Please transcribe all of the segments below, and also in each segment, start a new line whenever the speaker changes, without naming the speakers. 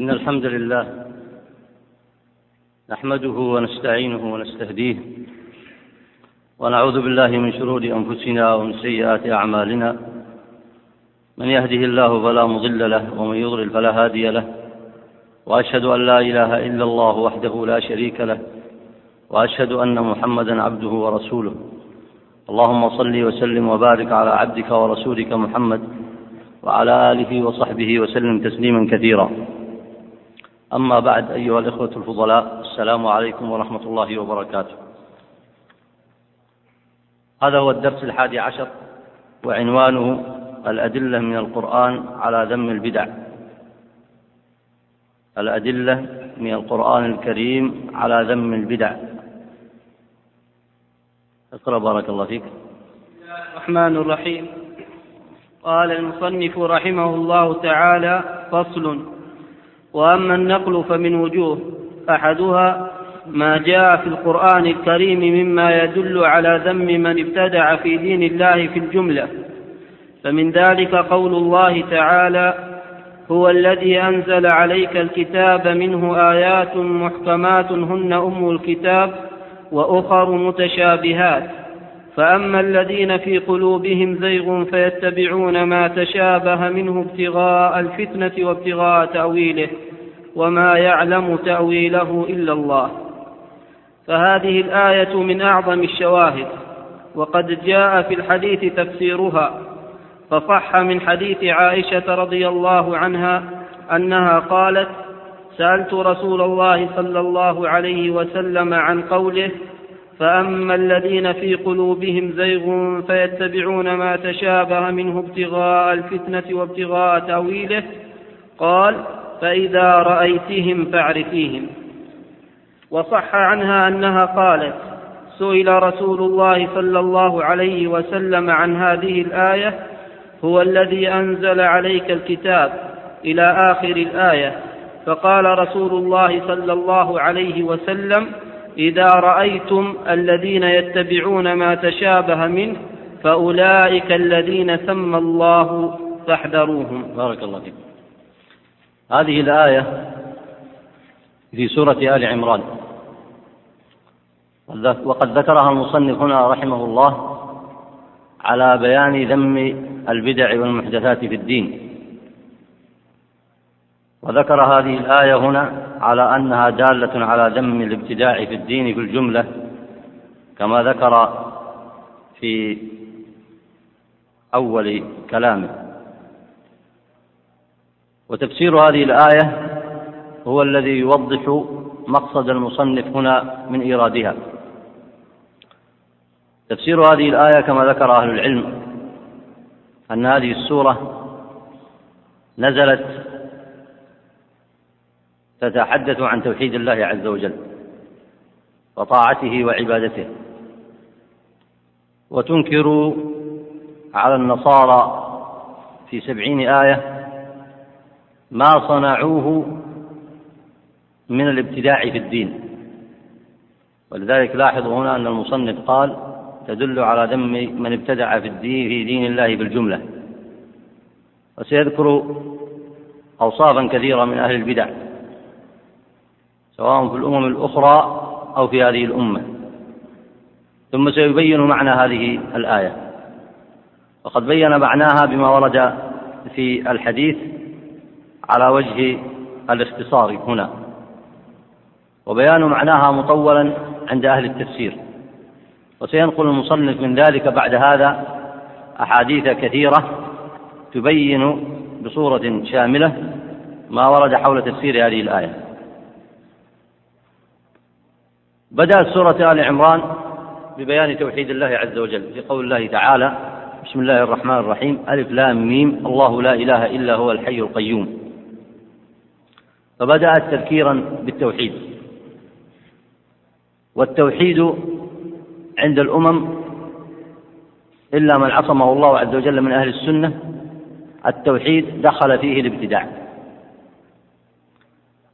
إن الحمد لله نحمده ونستعينه ونستهديه ونعوذ بالله من شرور أنفسنا ومن سيئات أعمالنا. من يهده الله فلا مضل له ومن يضلل فلا هادي له. وأشهد أن لا إله إلا الله وحده لا شريك له. وأشهد أن محمدا عبده ورسوله. اللهم صل وسلم وبارك على عبدك ورسولك محمد وعلى آله وصحبه وسلم تسليما كثيرا. أما بعد أيها الإخوة الفضلاء السلام عليكم ورحمة الله وبركاته. هذا هو الدرس الحادي عشر وعنوانه الأدلة من القرآن على ذم البدع. الأدلة من القرآن الكريم على ذم البدع. اقرأ بارك الله فيك.
الرحمن الرحيم. قال المصنف رحمه الله تعالى فصل وأما النقل فمن وجوه أحدها ما جاء في القرآن الكريم مما يدل على ذم من ابتدع في دين الله في الجملة. فمن ذلك قول الله تعالى هو الذي أنزل عليك الكتاب منه آيات محكمات هن أم الكتاب وأخر متشابهات. فأما الذين في قلوبهم زيغ فيتبعون ما تشابه منه ابتغاء الفتنة وابتغاء تأويله. وما يعلم تأويله إلا الله. فهذه الآية من أعظم الشواهد وقد جاء في الحديث تفسيرها فصح من حديث عائشة رضي الله عنها أنها قالت سألت رسول الله صلى الله عليه وسلم عن قوله فأما الذين في قلوبهم زيغ فيتبعون ما تشابه منه ابتغاء الفتنة وابتغاء تأويله قال فإذا رأيتهم فاعرفيهم. وصح عنها أنها قالت سئل رسول الله صلى الله عليه وسلم عن هذه الآية هو الذي أنزل عليك الكتاب إلى آخر الآية. فقال رسول الله صلى الله عليه وسلم إذا رأيتم الذين يتبعون ما تشابه منه فأولئك الذين سمى الله فاحذروهم.
بارك الله فيك. هذه الآية في سورة آل عمران. وقد ذكرها المصنف هنا رحمه الله على بيان ذم البدع والمحدثات في الدين. وذكر هذه الآية هنا على أنها دالة على ذم الابتداع في الدين في الجملة كما ذكر في أول كلامه. وتفسير هذه الآية هو الذي يوضح مقصد المصنف هنا من إيرادها. تفسير هذه الآية كما ذكر أهل العلم أن هذه السورة نزلت تتحدث عن توحيد الله عز وجل وطاعته وعبادته. وتنكر على النصارى في سبعين آية ما صنعوه من الابتداع في الدين. ولذلك لاحظوا هنا أن المصنف قال تدل على ذم من ابتدع في الدين في دين الله بالجملة. وسيذكر أوصافا كثيرة من أهل البدع سواء في الأمم الأخرى أو في هذه الأمة. ثم سيبين معنى هذه الآية. وقد بين معناها بما ورد في الحديث على وجه الاختصار هنا. وبيان معناها مطولا عند أهل التفسير. وسينقل المصنف من ذلك بعد هذا أحاديث كثيرة تبين بصورة شاملة ما ورد حول تفسير هذه الآية. بدأت سورة آل عمران ببيان توحيد الله عز وجل في قول الله تعالى بسم الله الرحمن الرحيم ألف لام ميم الله لا إله إلا هو الحي القيوم. فبدأت تذكيرا بالتوحيد. والتوحيد عند الأمم إلا من عصمه الله عز وجل من أهل السنة التوحيد دخل فيه الابتداع.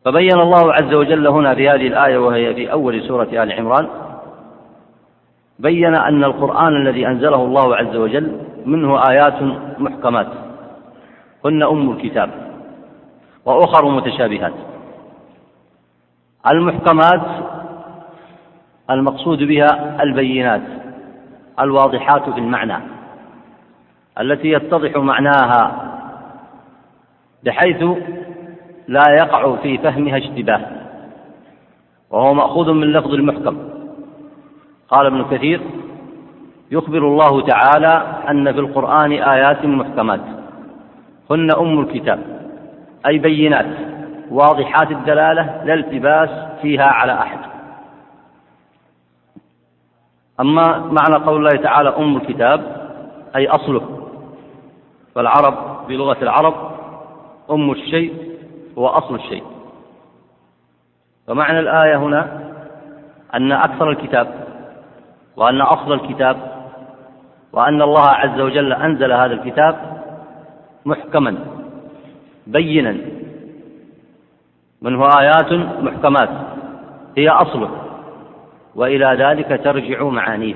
فبين الله عز وجل هنا في هذه الآية وهي في أول سورة آل عمران بين أن القرآن الذي أنزله الله عز وجل منه آيات محكمات. هن أم الكتاب. وأخر متشابهات. المحكمات المقصود بها البينات الواضحات في المعنى. التي يتضح معناها بحيث لا يقع في فهمها اشتباه وهو مأخوذ من لفظ المحكم. قال ابن كثير يخبر الله تعالى أن في القرآن آيات محكمات. هن أم الكتاب. أي بينات. واضحات الدلالة لا التباس فيها على أحد. أما معنى قول الله تعالى أم الكتاب أي أصله فالعرب بلغة العرب أم الشيء هو أصل الشيء. فمعنى الآية هنا أن أكثر الكتاب وأن أصل الكتاب وأن الله عز وجل أنزل هذا الكتاب محكما. بينا. منه آيات محكمات؟ هي أصله وإلى ذلك ترجع معانيه.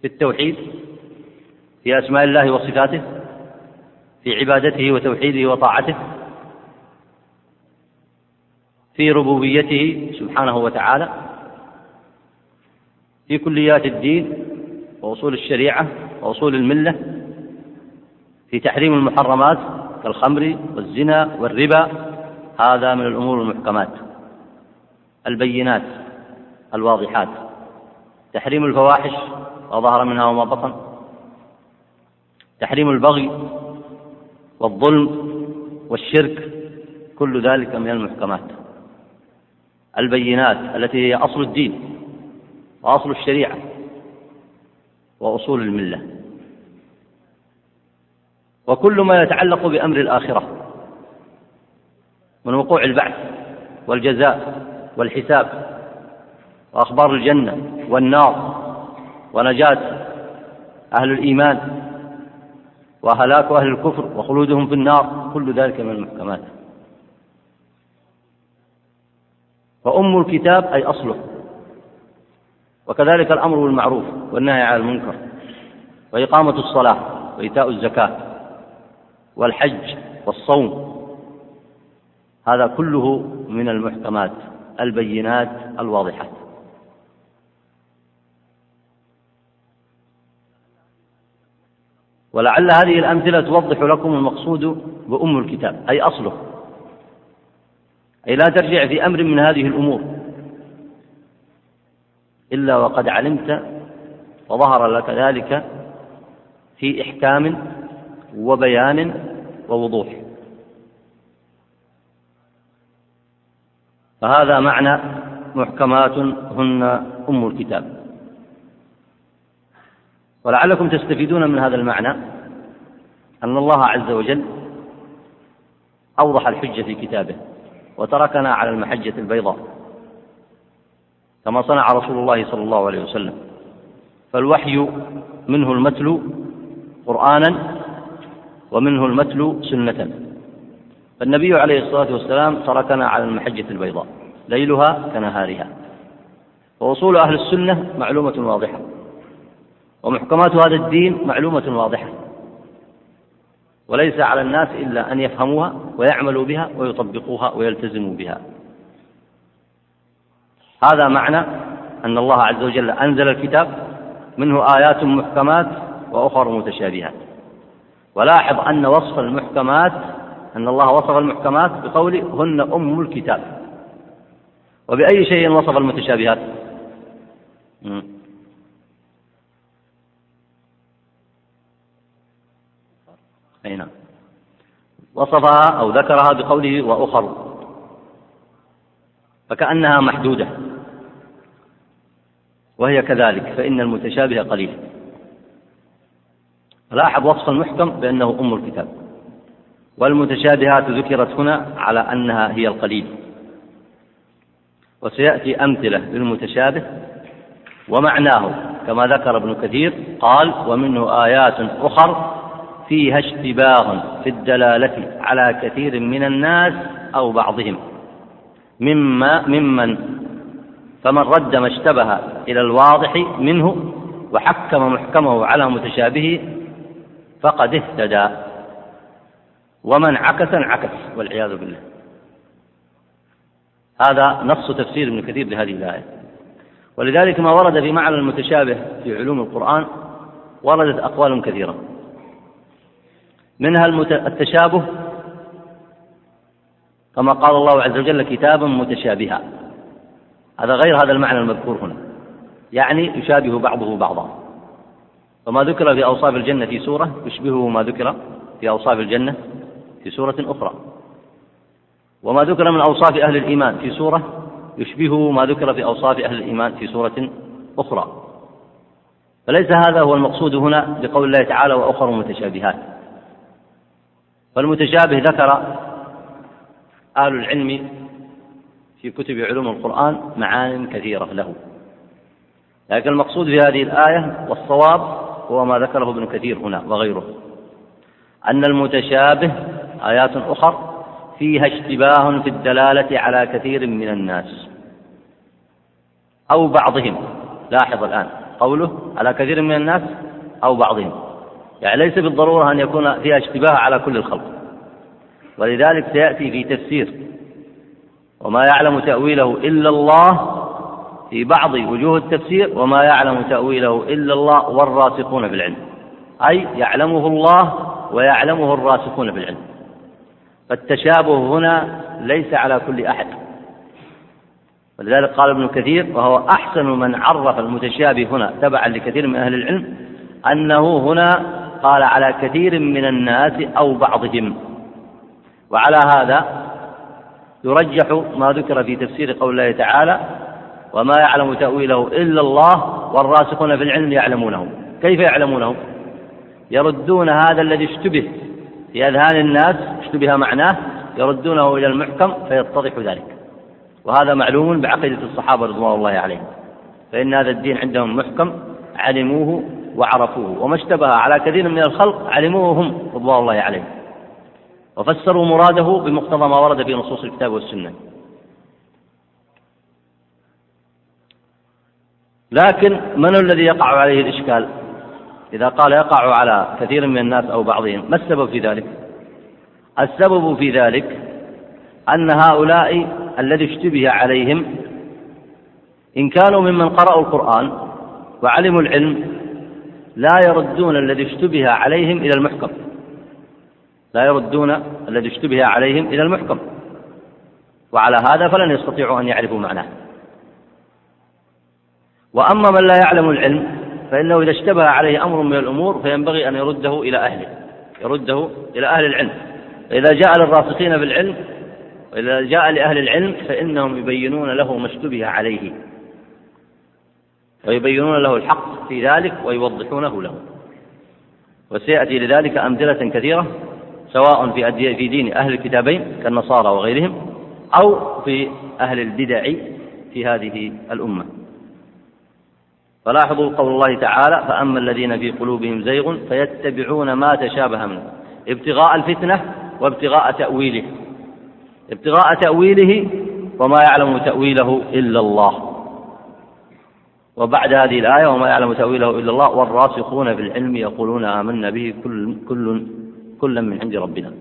في التوحيد في أسماء الله وصفاته في عبادته وتوحيده وطاعته في ربوبيته سبحانه وتعالى في كليات الدين وأصول الشريعة وأصول الملة في تحريم المحرمات كالخمر والزنا والربا هذا من الأمور المحكمات. البينات الواضحات. تحريم الفواحش وظهر منها وما بطن. تحريم البغي والظلم والشرك كل ذلك من المحكمات. البينات التي هي أصل الدين وأصل الشريعة وأصول الملة. وكل ما يتعلق بأمر الآخرة من وقوع البعث والجزاء والحساب وأخبار الجنة والنار ونجاة أهل الإيمان وهلاك أهل الكفر وخلودهم في النار كل ذلك من المحكمات. فأم الكتاب أي أصله. وكذلك الأمر بالمعروف والنهي عن المنكر وإقامة الصلاة وإيتاء الزكاة. والحج والصوم. هذا كله من المحكمات البينات الواضحات ولعل هذه الأمثلة توضح لكم المقصود بأم الكتاب أي أصله. أي لا ترجع في أمر من هذه الأمور. إلا وقد علمت وظهر لك ذلك في إحكام وبيان ووضوح. فهذا معنى محكمات هن أم الكتاب. ولعلكم تستفيدون من هذا المعنى أن الله عز وجل أوضح الحجة في كتابه وتركنا على المحجة البيضاء كما صنع رسول الله صلى الله عليه وسلم. فالوحي منه المتلو قرآنا ومنه المتلو سنة. فالنبي عليه الصلاة والسلام تركنا على المحجة البيضاء ليلها كنهارها. ووصول أهل السنة معلومة واضحة. ومحكمات هذا الدين معلومة واضحة. وليس على الناس إلا أن يفهموها ويعملوا بها ويطبقوها ويلتزموا بها. هذا معنى أن الله عز وجل أنزل الكتاب منه آيات محكمات وأخر متشابهات. ولاحظ أن وصف المحكمات أن الله وصف المحكمات بقوله هن أم الكتاب. وبأي شيء وصف المتشابهات؟ أي نعم. وصفها أو ذكرها بقوله وأخر. فكأنها محدودة. وهي كذلك فإن المتشابه قليل. لاحظ وصف المحكم بأنه أم الكتاب. والمتشابهات ذكرت هنا على أنها هي القليل. وسيأتي أمثلة للمتشابه ومعناه كما ذكر ابن كثير قال ومنه آيات أخر فيها اشتباه في الدلالة على كثير من الناس أو بعضهم. مما ممن فمن رد ما اشتبه إلى الواضح منه وحكم محكمه على متشابهه فقد اهتدى. ومن عكس انعكس والعياذ بالله. هذا نص تفسير ابن كثير لهذه الآية. ولذلك ما ورد في معنى المتشابه في علوم القرآن وردت أقوال كثيرة. منها التشابه كما قال الله عز وجل كتابا متشابها. هذا غير هذا المعنى المذكور هنا. يعني يشابه بعضه بعضا. وما ذكر في أوصاف الجنة في سورة يشبهه ما ذكر في أوصاف الجنة في سورة أخرى. وما ذكر من أوصاف أهل الإيمان في سورة يشبهه ما ذكر في أوصاف أهل الإيمان في سورة أخرى. فليس هذا هو المقصود هنا بقول الله تعالى وأخر متشابهات. فالمتشابه ذكر أهل العلم في كتب علوم القرآن معان كثيرة له. لكن المقصود في هذه الآية والصواب هو ما ذكره ابن كثير هنا وغيره. أن المتشابه آيات أخر فيها اشتباه في الدلالة على كثير من الناس. أو بعضهم. لاحظ الآن. قوله على كثير من الناس أو بعضهم. يعني ليس بالضرورة أن يكون فيها اشتباه على كل الخلق. ولذلك سيأتي في تفسير. وما يعلم تأويله إلا الله في بعض وجوه التفسير وما يعلم تأويله إلا الله والراسخون في العلم أي يعلمه الله ويعلمه الراسخون في العلم فالتشابه هنا ليس على كل أحد. ولذلك قال ابن كثير وهو أحسن من عرف المتشابه هنا تبعا لكثير من أهل العلم أنه هنا قال على كثير من الناس أو بعضهم. وعلى هذا يرجح ما ذكر في تفسير قول الله تعالى وما يعلم تأويله إلا الله والراسخون في العلم يعلمونه كيف يعلمونه يردون هذا الذي اشتبه في أذهان الناس اشتبه معناه يردونه إلى المحكم فيتضح ذلك. وهذا معلوم بعقيدة الصحابة رضوان الله عليهم. فإن هذا الدين عندهم محكم علموه وعرفوه. وما اشتبه على كثير من الخلق علموه هم رضوان الله عليهم. وفسروا مراده بمقتضى ما ورد في نصوص الكتاب والسنة. لكن من الذي يقع عليه الإشكال؟ إذا قال يقع على كثير من الناس أو بعضهم ما السبب في ذلك؟ السبب في ذلك أن هؤلاء الذي اشتبه عليهم إن كانوا ممن قرأوا القرآن وعلموا العلم لا يردون الذي اشتبه عليهم إلى المحكم. لا يردون الذي اشتبه عليهم إلى المحكم. وعلى هذا فلن يستطيعوا أن يعرفوا معناه. وأما من لا يعلم العلم فإنه إذا اشتبه عليه أمر من الأمور فينبغي أن يرده إلى أهله يرده إلى أهل العلم. إذا جاء للراسخين في العلم وإذا جاء لأهل العلم فإنهم يبينون له ما اشتبه عليه. ويبينون له الحق في ذلك ويوضحونه له. وسيأتي لذلك أمثلة كثيرة سواء في في دين أهل الكتابين كالنصارى وغيرهم أو في أهل البدع في هذه الأمة. فلاحظوا قول الله تعالى فأما الذين في قلوبهم زيغ فيتبعون ما تشابه منه ابتغاء الفتنة وابتغاء تأويله. ابتغاء تأويله وما يعلم تأويله إلا الله. وبعد هذه الآية وما يعلم تأويله إلا الله والراسخون في العلم يقولون آمنا به كل كل كل من عند ربنا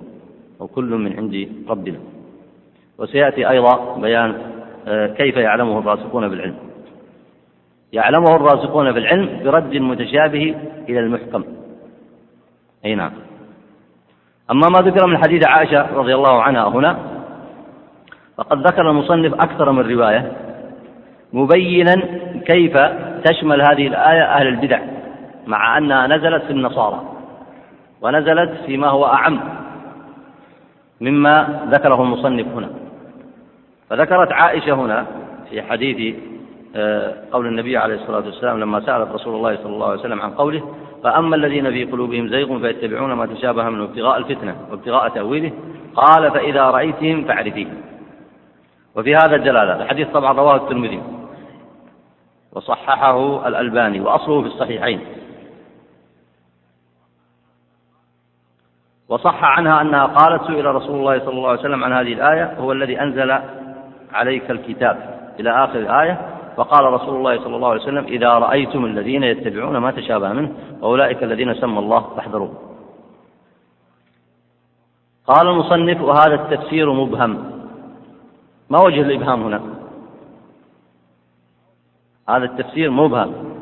أو كل من عند ربنا. وسيأتي أيضا بيان آه، كيف يعلمه الراسخون في العلم. يعلمه الراسخون في العلم برد المتشابه إلى المحكم. أي نعم. أما ما ذكر من حديث عائشة رضي الله عنها هنا فقد ذكر المصنف أكثر من رواية مبينا كيف تشمل هذه الآية أهل البدع مع أنها نزلت في النصارى ونزلت فيما هو أعم مما ذكره المصنف هنا. فذكرت عائشة هنا في حديث قول النبي عليه الصلاة والسلام لما سألت رسول الله صلى الله عليه وسلم عن قوله فأما الذين في قلوبهم زيغ فيتبعون ما تشابه منه ابتغاء الفتنة وابتغاء تأويله قال فإذا رأيتهم فأعرفيهم. وفي هذا الدلالة الحديث طبعا رواه الترمذي. وصححه الألباني وأصله في الصحيحين. وصح عنها أنها قالت سئل رسول الله صلى الله عليه وسلم عن هذه الآية هو الذي أنزل عليك الكتاب إلى آخر الآية فقال رسول الله صلى الله عليه وسلم إذا رأيتم الذين يتبعون ما تشابه منه وأولئك الذين سمى الله فاحذروا. قال المصنف وهذا التفسير مبهم. ما وجه الإبهام هنا؟ هذا التفسير مبهم.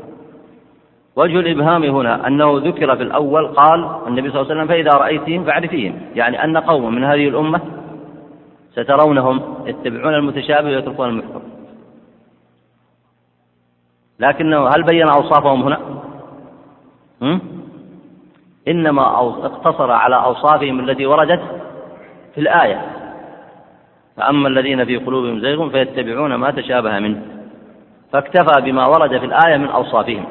وجه الإبهام هنا أنه ذكر في الأول قال النبي صلى الله عليه وسلم فإذا رأيتهم فاعرفيهم يعني أن قوم من هذه الأمة سترونهم يتبعون المتشابه ويتركون المحكم لكنه هل بين أوصافهم هنا؟ إنما اقتصر على أوصافهم التي وردت في الآية. فأما الذين في قلوبهم زيغ فيتبعون ما تشابه منه. فاكتفى بما ورد في الآية من أوصافهم.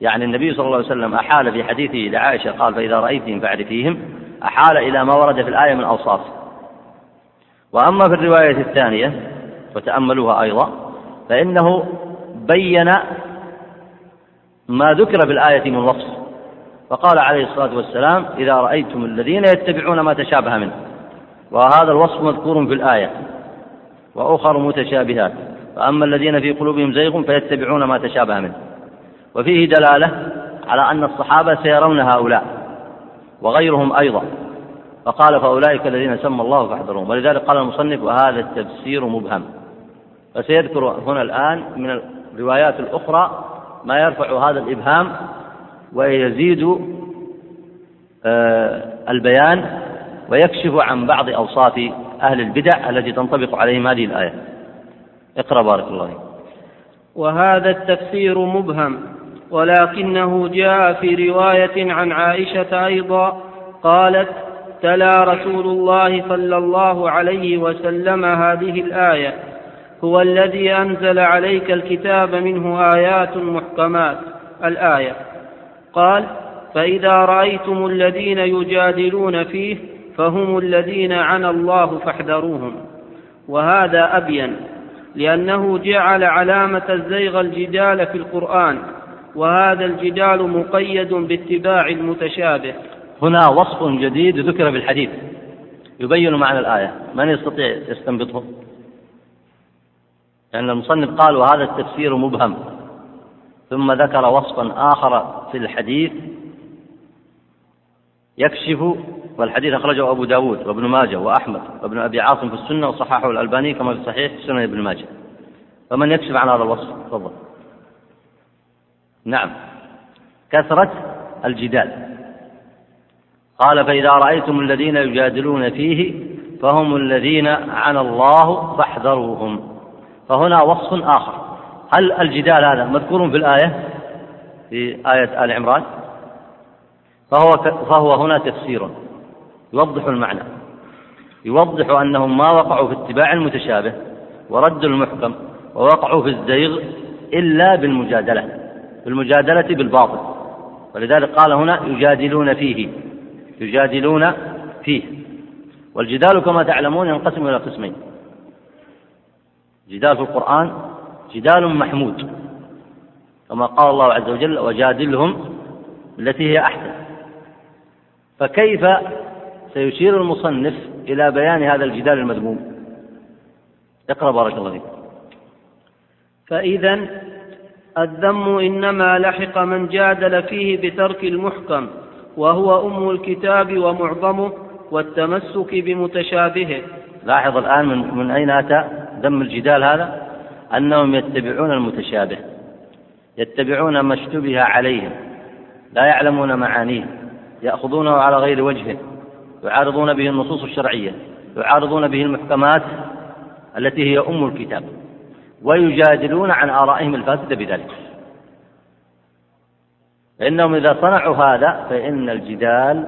يعني النبي صلى الله عليه وسلم أحال في حديثه لعائشة قال فإذا رأيتهم فاعرفيهم أحال إلى ما ورد في الآية من أوصاف. وأما في الرواية الثانية وتأملوها أيضا فإنه بين ما ذكر في الآية من وصف. فقال عليه الصلاة والسلام إذا رأيتم الذين يتبعون ما تشابه منه. وهذا الوصف مذكور في الآية وأخر متشابهات. فأما الذين في قلوبهم زيغ فيتبعون ما تشابه منه. وفيه دلالة على أن الصحابة سيرون هؤلاء وغيرهم أيضا. فقال فأولئك الذين سمى الله فاحذرهم. ولذلك قال المصنف وهذا التفسير مبهم. فسيذكر هنا الآن من الروايات الأخرى ما يرفع هذا الإبهام ويزيد آه، البيان ويكشف عن بعض أوصاف أهل البدع التي تنطبق عليهم هذه الآية. اقرأ بارك الله فيك.
وهذا التفسير مبهم ولكنه جاء في رواية عن عائشة أيضا قالت تلا رسول الله صلى الله عليه وسلم هذه الآية. هو الذي أنزل عليك الكتاب منه آيات محكمات الآية. قال فإذا رأيتم الذين يجادلون فيه فهم الذين عنى الله فاحذروهم. وهذا أبين لأنه جعل علامة الزيغ الجدال في القرآن وهذا الجدال مقيد باتباع المتشابه.
هنا وصف جديد ذكر في الحديث يبين معنى الآية. من يستطيع يستنبطه؟ لأن المصنف قال وهذا التفسير مبهم. ثم ذكر وصفا آخر في الحديث يكشف والحديث أخرجه أبو داود وابن ماجه وأحمد وابن أبي عاصم في السنة وصححه الألباني كما في صحيح سنن ابن ماجه. فمن يكشف عن هذا الوصف؟ تفضل. نعم. كثرة الجدال. قال فإذا رأيتم الذين يجادلون فيه فهم الذين عن الله فاحذروهم. فهنا وصف آخر. هل الجدال هذا مذكور في الآية في آية آل عمران؟ فهو فهو هنا تفسير يوضح المعنى. يوضح أنهم ما وقعوا في اتباع المتشابه وردوا المحكم ووقعوا في الزيغ إلا بالمجادلة بالمجادلة بالباطل. ولذلك قال هنا يجادلون فيه يجادلون فيه. والجدال كما تعلمون ينقسم إلى قسمين. جدال في القرآن جدال محمود. كما قال الله عز وجل وجادلهم التي هي أحسن. فكيف سيشير المصنف إلى بيان هذا الجدال المذموم؟ اقرأ بارك الله فيك.
فإذا الذم إنما لحق من جادل فيه بترك المحكم وهو أم الكتاب ومعظمه والتمسك بمتشابهه.
لاحظ الآن من, من أين أتى؟ ذم الجدال هذا أنهم يتبعون المتشابه يتبعون ما اشتبه عليهم لا يعلمون معانيه يأخذونه على غير وجهه يعارضون به النصوص الشرعية يعارضون به المحكمات التي هي أم الكتاب ويجادلون عن آرائهم الفاسدة بذلك. فإنهم إذا صنعوا هذا فإن الجدال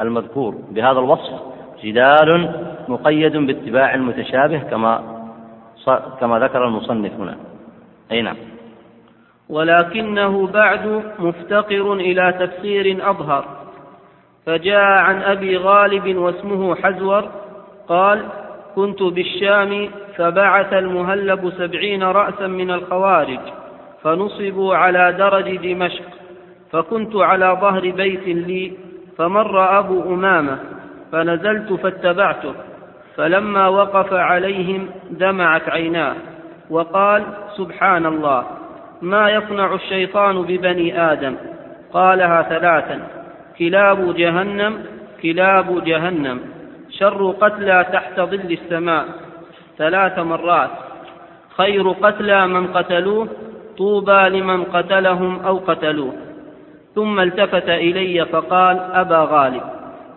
المذكور بهذا الوصف جدال مقيد باتباع المتشابه كما كما ذكر المصنف هنا. أي نعم.
ولكنه بعد مفتقر إلى تفسير أظهر. فجاء عن أبي غالب واسمه حزور قال كنت بالشام فبعث المهلب سبعين رأسا من الخوارج فنصبوا على درج دمشق فكنت على ظهر بيت لي فمر أبو أمامة فنزلت فاتبعته. فلما وقف عليهم دمعت عيناه وقال سبحان الله ما يصنع الشيطان ببني آدم؟ قالها ثلاثا كلاب جهنم كلاب جهنم شر قتلى تحت ظل السماء ثلاث مرات خير قتلى من قتلوه طوبى لمن قتلهم أو قتلوه. ثم التفت إلي فقال أبا غالب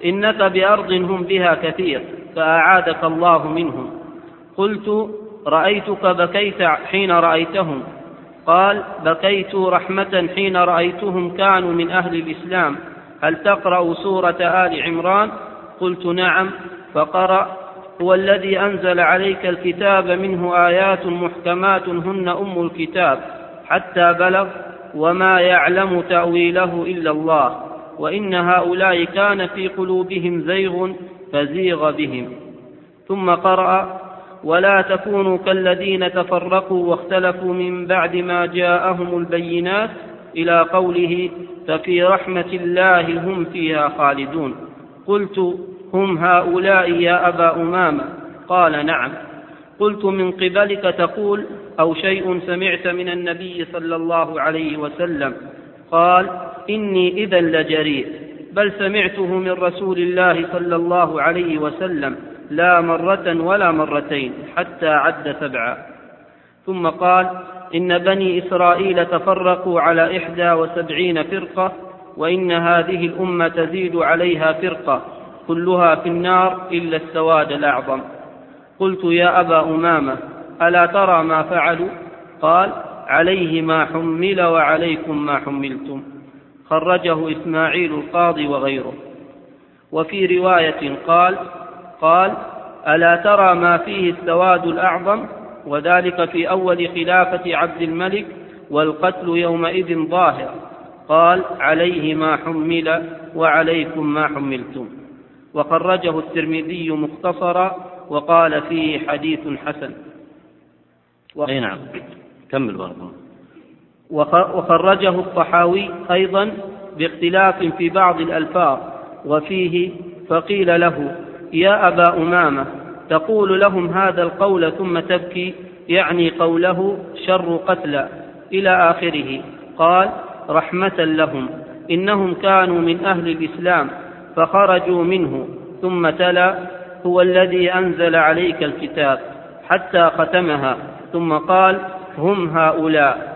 إنك بأرض هم بها كثير. فأعادك الله منهم. قلت رأيتك بكيت حين رأيتهم. قال بكيت رحمة حين رأيتهم كانوا من أهل الإسلام. هل تقرأ سورة آل عمران؟ قلت نعم. فقرأ. هو الذي أنزل عليك الكتاب منه آيات محكمات هن أم الكتاب. حتى بلغ وما يعلم تأويله إلا الله. وإن هؤلاء كان في قلوبهم زيغ فزيغ بهم. ثم قرأ ولا تكونوا كالذين تفرقوا واختلفوا من بعد ما جاءهم البينات إلى قوله ففي رحمه الله هم فيها خالدون. قلت هم هؤلاء يا ابا امامه؟ قال نعم. قلت من قبلك تقول أو شيء سمعت من النبي صلى الله عليه وسلم؟ قال اني اذا لجريء. بل سمعته من رسول الله صلى الله عليه وسلم لا مرة ولا مرتين حتى عد سبعا. ثم قال إن بني إسرائيل تفرقوا على إحدى وسبعين فرقة وإن هذه الأمة تزيد عليها فرقة كلها في النار إلا السواد الأعظم. قلت يا أبا أمامة ألا ترى ما فعلوا؟ قال عليه ما حمل وعليكم ما حملتم. خرجه إسماعيل القاضي وغيره. وفي رواية قال قال ألا ترى ما فيه السواد الأعظم؟ وذلك في أول خلافة عبد الملك والقتل يومئذ ظاهر. قال عليه ما حمل وعليكم ما حملتم وخرجه الترمذي مختصرا وقال فيه حديث حسن.
أي نعم. كمل بارك
وخرجه الطحاوي أيضا باختلاف في بعض الألفاظ وفيه فقيل له يا أبا أمامة تقول لهم هذا القول ثم تبكي يعني قوله شر قتلى إلى آخره. قال رحمة لهم إنهم كانوا من أهل الإسلام فخرجوا منه ثم تلا هو الذي أنزل عليك الكتاب حتى ختمها ثم قال هم هؤلاء.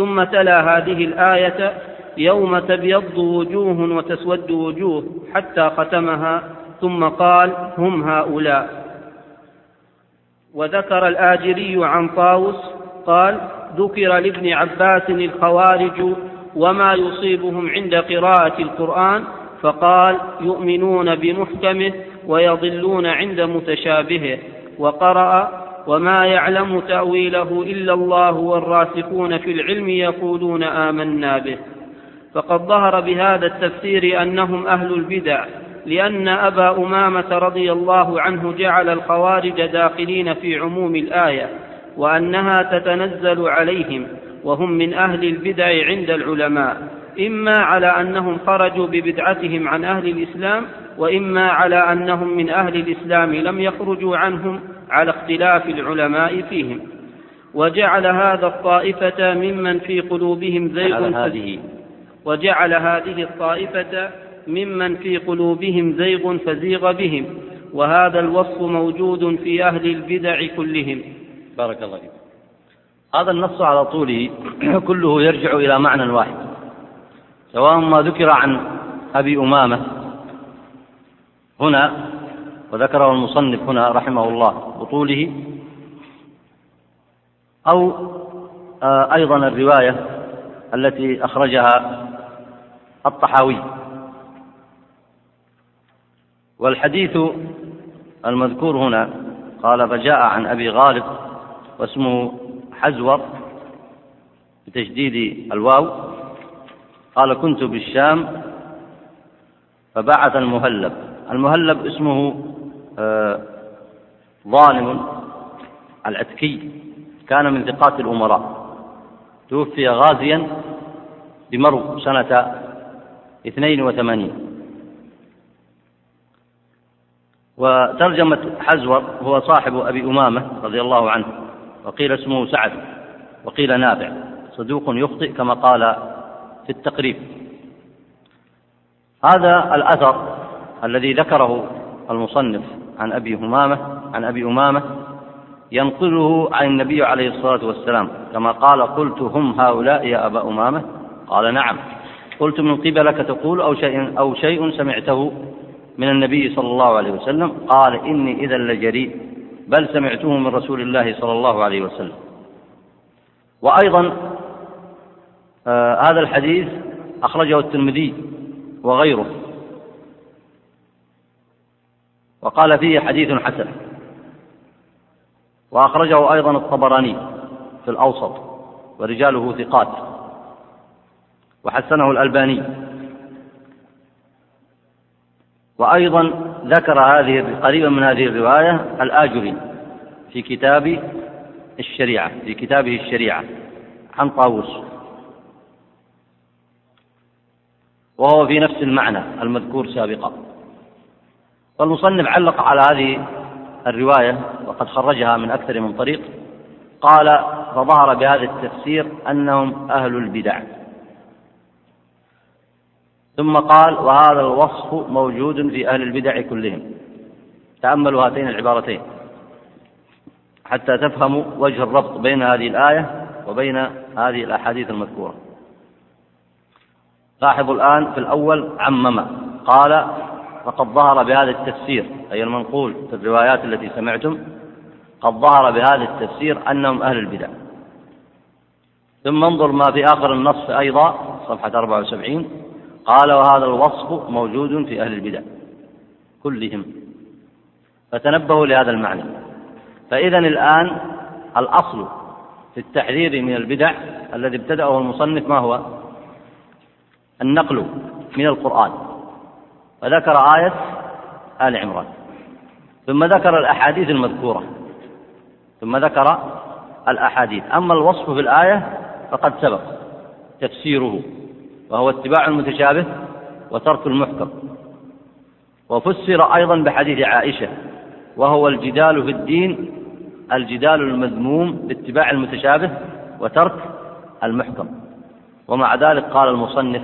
ثم تلا هذه الآية يوم تبيض وجوه وتسود وجوه حتى ختمها ثم قال هم هؤلاء. وذكر الآجري عن طاووس قال ذكر لابن عباس الخوارج وما يصيبهم عند قراءة القرآن فقال يؤمنون بمحكمه ويضلون عند متشابهه. وقرأ وما يعلم تأويله إلا الله والراسخون في العلم يقولون آمنا به. فقد ظهر بهذا التفسير أنهم أهل البدع لأن أبا أمامة رضي الله عنه جعل الخوارج داخلين في عموم الآية وأنها تتنزل عليهم وهم من أهل البدع عند العلماء. إما على أنهم خرجوا ببدعتهم عن أهل الإسلام وإما على أنهم من أهل الإسلام لم يخرجوا عنهم على اختلاف العلماء فيهم. وجعل هذا الطائفة ممن في قلوبهم زيغ
هذه.
وجعل هذه الطائفة ممن في قلوبهم زيغ فزيغ بهم. وهذا الوصف موجود في أهل البدع كلهم.
بارك الله فيك. هذا النص على طوله كله يرجع إلى معنى واحد. سواء ما ذكر عن أبي أمامة هنا وذكره المصنف هنا رحمه الله بطوله أو آه، أيضا الرواية التي أخرجها الطحاوي. والحديث المذكور هنا قال فجاء عن أبي غالب واسمه حزور بتشديد الواو. قال كنت بالشام فبعث المهلب. المهلب اسمه آه، ظالم العتكي كان من ثقات الأمراء. توفي غازيا بمرو سنة اثنين وثمانين. وترجمة حزور هو صاحب أبي أمامة رضي الله عنه وقيل اسمه سعد وقيل نافع صدوق يخطئ كما قال في التقريب. هذا الأثر الذي ذكره المصنف عن أبي همامة عن أبي أمامة ينقله عن النبي عليه الصلاة والسلام كما قال قلت هم هؤلاء يا أبا أمامة؟ قال نعم. قلت من قبلك تقول أو شيء, أو شيء سمعته من النبي صلى الله عليه وسلم؟ قال إني إذا لجريء بل سمعته من رسول الله صلى الله عليه وسلم. وأيضا آه هذا الحديث أخرجه الترمذي وغيره. وقال فيه حديث حسن. وأخرجه أيضا الطبراني في الأوسط ورجاله ثقات. وحسنه الألباني. وأيضا ذكر هذه قريبا من هذه الرواية الآجري في كتاب الشريعة في كتابه الشريعة عن طاووس. وهو في نفس المعنى المذكور سابقا. والمصنف علق على هذه الرواية وقد خرجها من أكثر من طريق. قال فظهر بهذا التفسير أنهم أهل البدع. ثم قال وهذا الوصف موجود في أهل البدع كلهم. تأملوا هاتين العبارتين حتى تفهموا وجه الربط بين هذه الآية وبين هذه الأحاديث المذكورة. لاحظوا الآن في الأول عمم. قال فقد ظهر بهذا التفسير. أي المنقول في الروايات التي سمعتم قد ظهر بهذا التفسير أنهم أهل البدع. ثم انظر ما في آخر النص أيضا صفحة 74 قال وهذا الوصف موجود في أهل البدع كلهم. فتنبهوا لهذا المعنى. فإذا الآن الأصل في التحذير من البدع الذي ابتدأه المصنف ما هو؟ النقل من القرآن وذكر آية آل عمران ثم ذكر الأحاديث المذكورة ثم ذكر الأحاديث. أما الوصف في الآية فقد سبق تفسيره وهو اتباع المتشابه وترك المحكم. وفسر أيضا بحديث عائشة وهو الجدال في الدين الجدال المذموم باتباع المتشابه وترك المحكم. ومع ذلك قال المصنف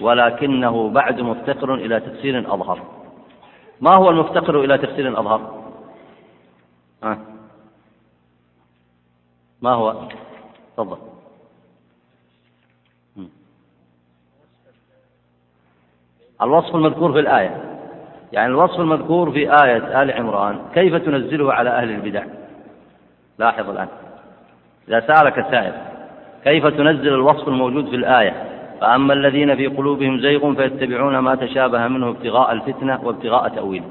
ولكنه بعد مفتقر إلى تفسير أظهر. ما هو المفتقر إلى تفسير أظهر؟ آه. ما هو؟ تفضل. الوصف المذكور في الآية. يعني الوصف المذكور في آية آل عمران كيف تنزله على أهل البدع؟ لاحظ الآن. إذا سألك سائل كيف تنزل الوصف الموجود في الآية؟ فأما الذين في قلوبهم زيغ فيتبعون ما تشابه منه ابتغاء الفتنة وابتغاء تأويله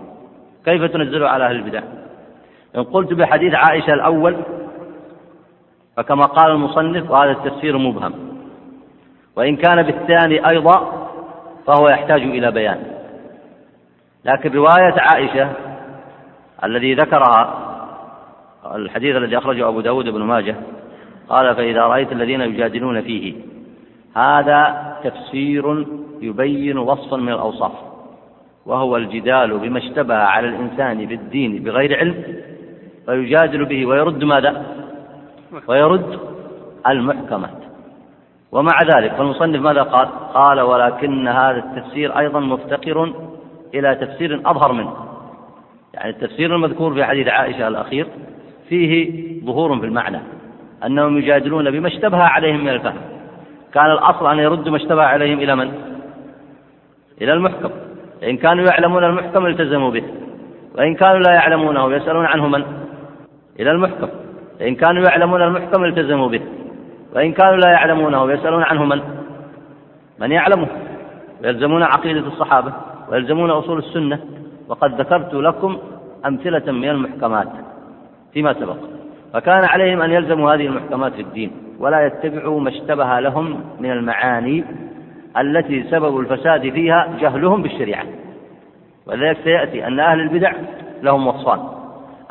كيف تنزله على أهل البدع؟ إن قلت بحديث عائشة الأول فكما قال المصنف وهذا التفسير مبهم. وإن كان بالثاني أيضا فهو يحتاج إلى بيان. لكن رواية عائشة الذي ذكرها الحديث الذي أخرجه أبو داود بن ماجه قال فإذا رأيت الذين يجادلون فيه هذا تفسير يبين وصفا من الأوصاف وهو الجدال بما اشتبه على الإنسان بالدين بغير علم فيجادل به ويرد ماذا؟ ويرد المحكمات ومع ذلك فالمصنف ماذا قال؟ قال ولكن هذا التفسير أيضا مفتقر إلى تفسير أظهر منه يعني التفسير المذكور في حديث عائشة الأخير فيه ظهور في المعنى أنهم يجادلون بما اشتبه عليهم من الفهم كان الأصل أن يردوا ما اشتبه عليهم إلى من؟ إلى المحكم. إن كانوا يعلمون المحكم التزموا به. وإن كانوا لا يعلمونه يسألون عنه من؟ إلى المحكم. إن كانوا يعلمون المحكم التزموا به. وإن كانوا لا يعلمونه يسألون عنه من؟ من يعلمه. ويلزمون عقيدة الصحابة ويلزمون أصول السنة. وقد ذكرت لكم أمثلة من المحكمات فيما سبق. فكان عليهم أن يلزموا هذه المحكمات في الدين. ولا يتبعوا ما اشتبه لهم من المعاني التي سبب الفساد فيها جهلهم بالشريعة. ولذلك سيأتي أن أهل البدع لهم وصفان.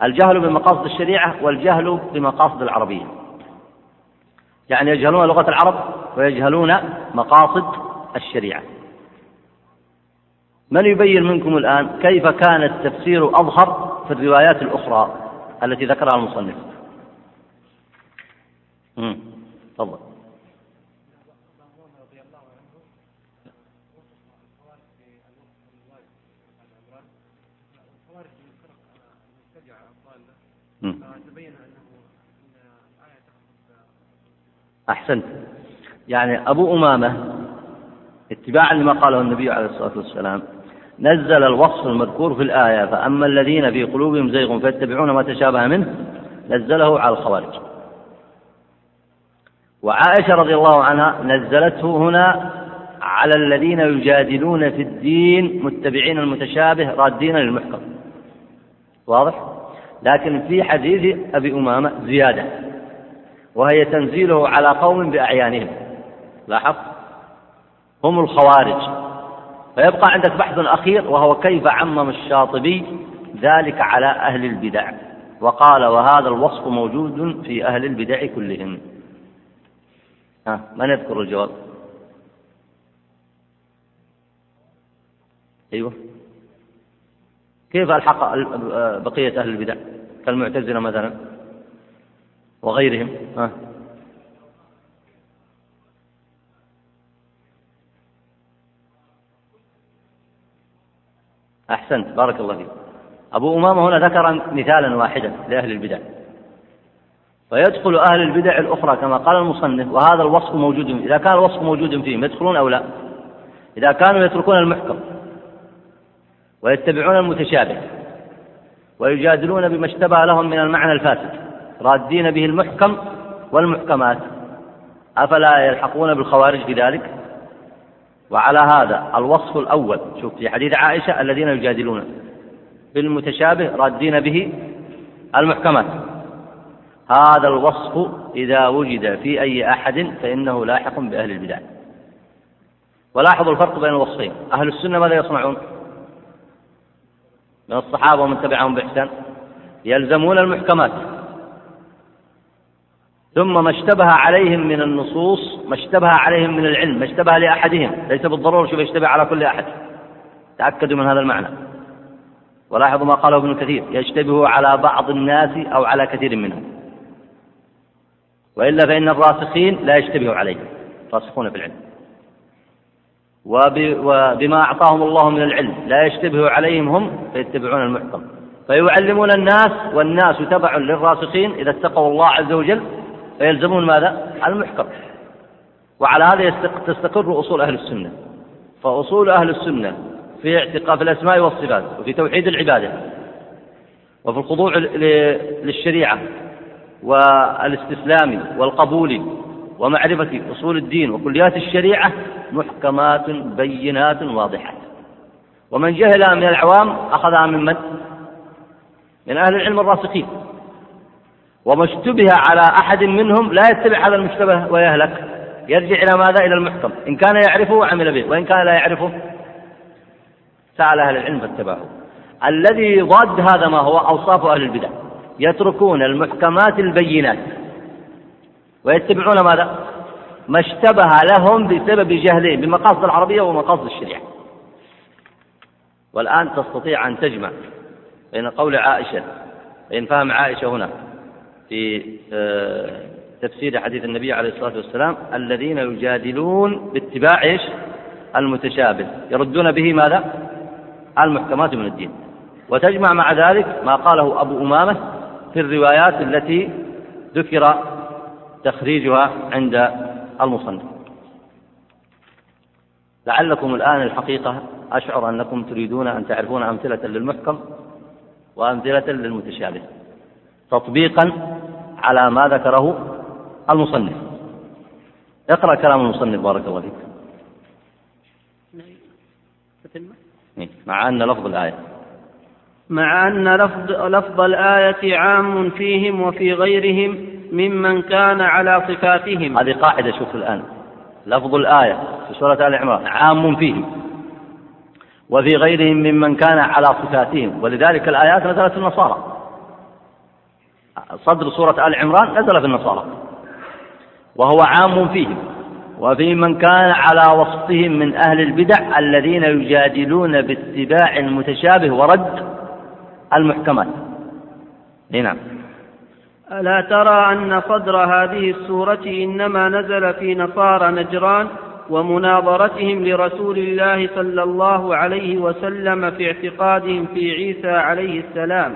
الجهل بمقاصد الشريعة والجهل بمقاصد العربية. يعني يجهلون لغة العرب ويجهلون مقاصد الشريعة. من يبين منكم الآن كيف كان التفسير أظهر في الروايات الأخرى التي ذكرها المصنف؟ تفضل أحسنت. يعني أبو أمامة اتباعا لما قاله النبي عليه الصلاة والسلام نزل الوصف المذكور في الآية فأما الذين في قلوبهم زيغ فاتبعون ما تشابه منه نزله على الخوارج. وعائشة رضي الله عنها نزلته هنا على الذين يجادلون في الدين متبعين المتشابه رادين للمحكم واضح؟ لكن في حديث أبي أمامة زيادة وهي تنزيله على قوم بأعيانهم. لاحظ هم الخوارج. فيبقى عندك بحث أخير وهو كيف عمم الشاطبي ذلك على أهل البدع؟ وقال وهذا الوصف موجود في أهل البدع كلهم. ها من يذكر الجواب. أيوه. كيف ألحق بقية أهل البدع؟ كالمعتزلة مثلا وغيرهم ها. أحسنت بارك الله فيك. أبو أمامة هنا ذكر مثالا واحدا لأهل البدع. فيدخل أهل البدع الأخرى كما قال المصنف وهذا الوصف موجود إذا كان الوصف موجود فيهم يدخلون أو لا؟ إذا كانوا يتركون المحكم ويتبعون المتشابه ويجادلون بما اشتبه لهم من المعنى الفاسد رادين به المحكم والمحكمات. أفلا يلحقون بالخوارج في ذلك؟ وعلى هذا الوصف الأول شوف في حديث عائشة الذين يجادلون بالمتشابه رادين به المحكمات. هذا الوصف إذا وجد في أي أحد فإنه لاحق بأهل البدع. ولاحظوا الفرق بين الوصفين. أهل السنة ماذا يصنعون؟ من الصحابة ومن تبعهم بإحسان. يلزمون المحكمات. ثم ما اشتبه عليهم من النصوص ما اشتبه عليهم من العلم ما اشتبه لأحدهم. ليس بالضرورة شوف يشتبه على كل أحد. تأكدوا من هذا المعنى. ولاحظوا ما قاله ابن كثير يشتبه على بعض الناس أو على كثير منهم. وإلا فإن الراسخين لا يشتبه عليهم راسخون في العلم. وبما أعطاهم الله من العلم لا يشتبه عليهم هم فيتبعون المحكم فيعلمون الناس والناس تبع للراسخين إذا اتقوا الله عز وجل فيلزمون ماذا؟ المحكم. وعلى هذا تستقر أصول أهل السنة. فأصول أهل السنة في اعتقاد الأسماء والصفات وفي توحيد العبادة وفي الخضوع للشريعة والاستسلام والقبول ومعرفة أصول الدين وكليات الشريعة محكمات بينات واضحات ومن جهلها من العوام أخذها من من؟ من أهل العلم الراسخين. وما اشتبه على أحد منهم لا يتبع هذا المشتبه ويهلك. يرجع إلى ماذا؟ إلى المحكم. إن كان يعرفه عمل به وإن كان لا يعرفه سأل أهل العلم فاتبعه الذي ضاد هذا ما هو أوصاف أهل البدع. يتركون المحكمات البينات ويتبعون ماذا؟ ما اشتبه لهم بسبب جهلهم بمقاصد العربية ومقاصد الشريعة والآن تستطيع أن تجمع بين قول عائشة بين فهم عائشة هنا في آه، تفسير حديث النبي عليه الصلاة والسلام الذين يجادلون باتباع إيش؟ المتشابه يردون به ماذا؟ المحكمات من الدين وتجمع مع ذلك ما قاله أبو أمامة في الروايات التي ذكر تخريجها عند المصنف. لعلكم الآن الحقيقة أشعر أنكم تريدون أن تعرفون أمثلة للمحكم وأمثلة للمتشابه تطبيقا على ما ذكره المصنف. اقرأ كلام المصنف بارك الله فيك. إيه، مع أن لفظ الآية.
مع أن لفظ, لفظ الآية عام فيهم وفي غيرهم ممن كان على صفاتهم.
هذه قاعدة شوف الآن. لفظ الآية في سورة آل عمران عام فيهم وفي غيرهم ممن كان على صفاتهم. ولذلك الآيات نزلت في النصارى. صدر سورة آل عمران نزل في النصارى. وهو عام فيهم. وفي من كان على وصفهم من أهل البدع الذين يجادلون باتباع المتشابه ورد المحكمات. نعم.
ألا ترى أن صدر هذه السورة إنما نزل في نصارى نجران ومناظرتهم لرسول الله صلى الله عليه وسلم في اعتقادهم في عيسى عليه السلام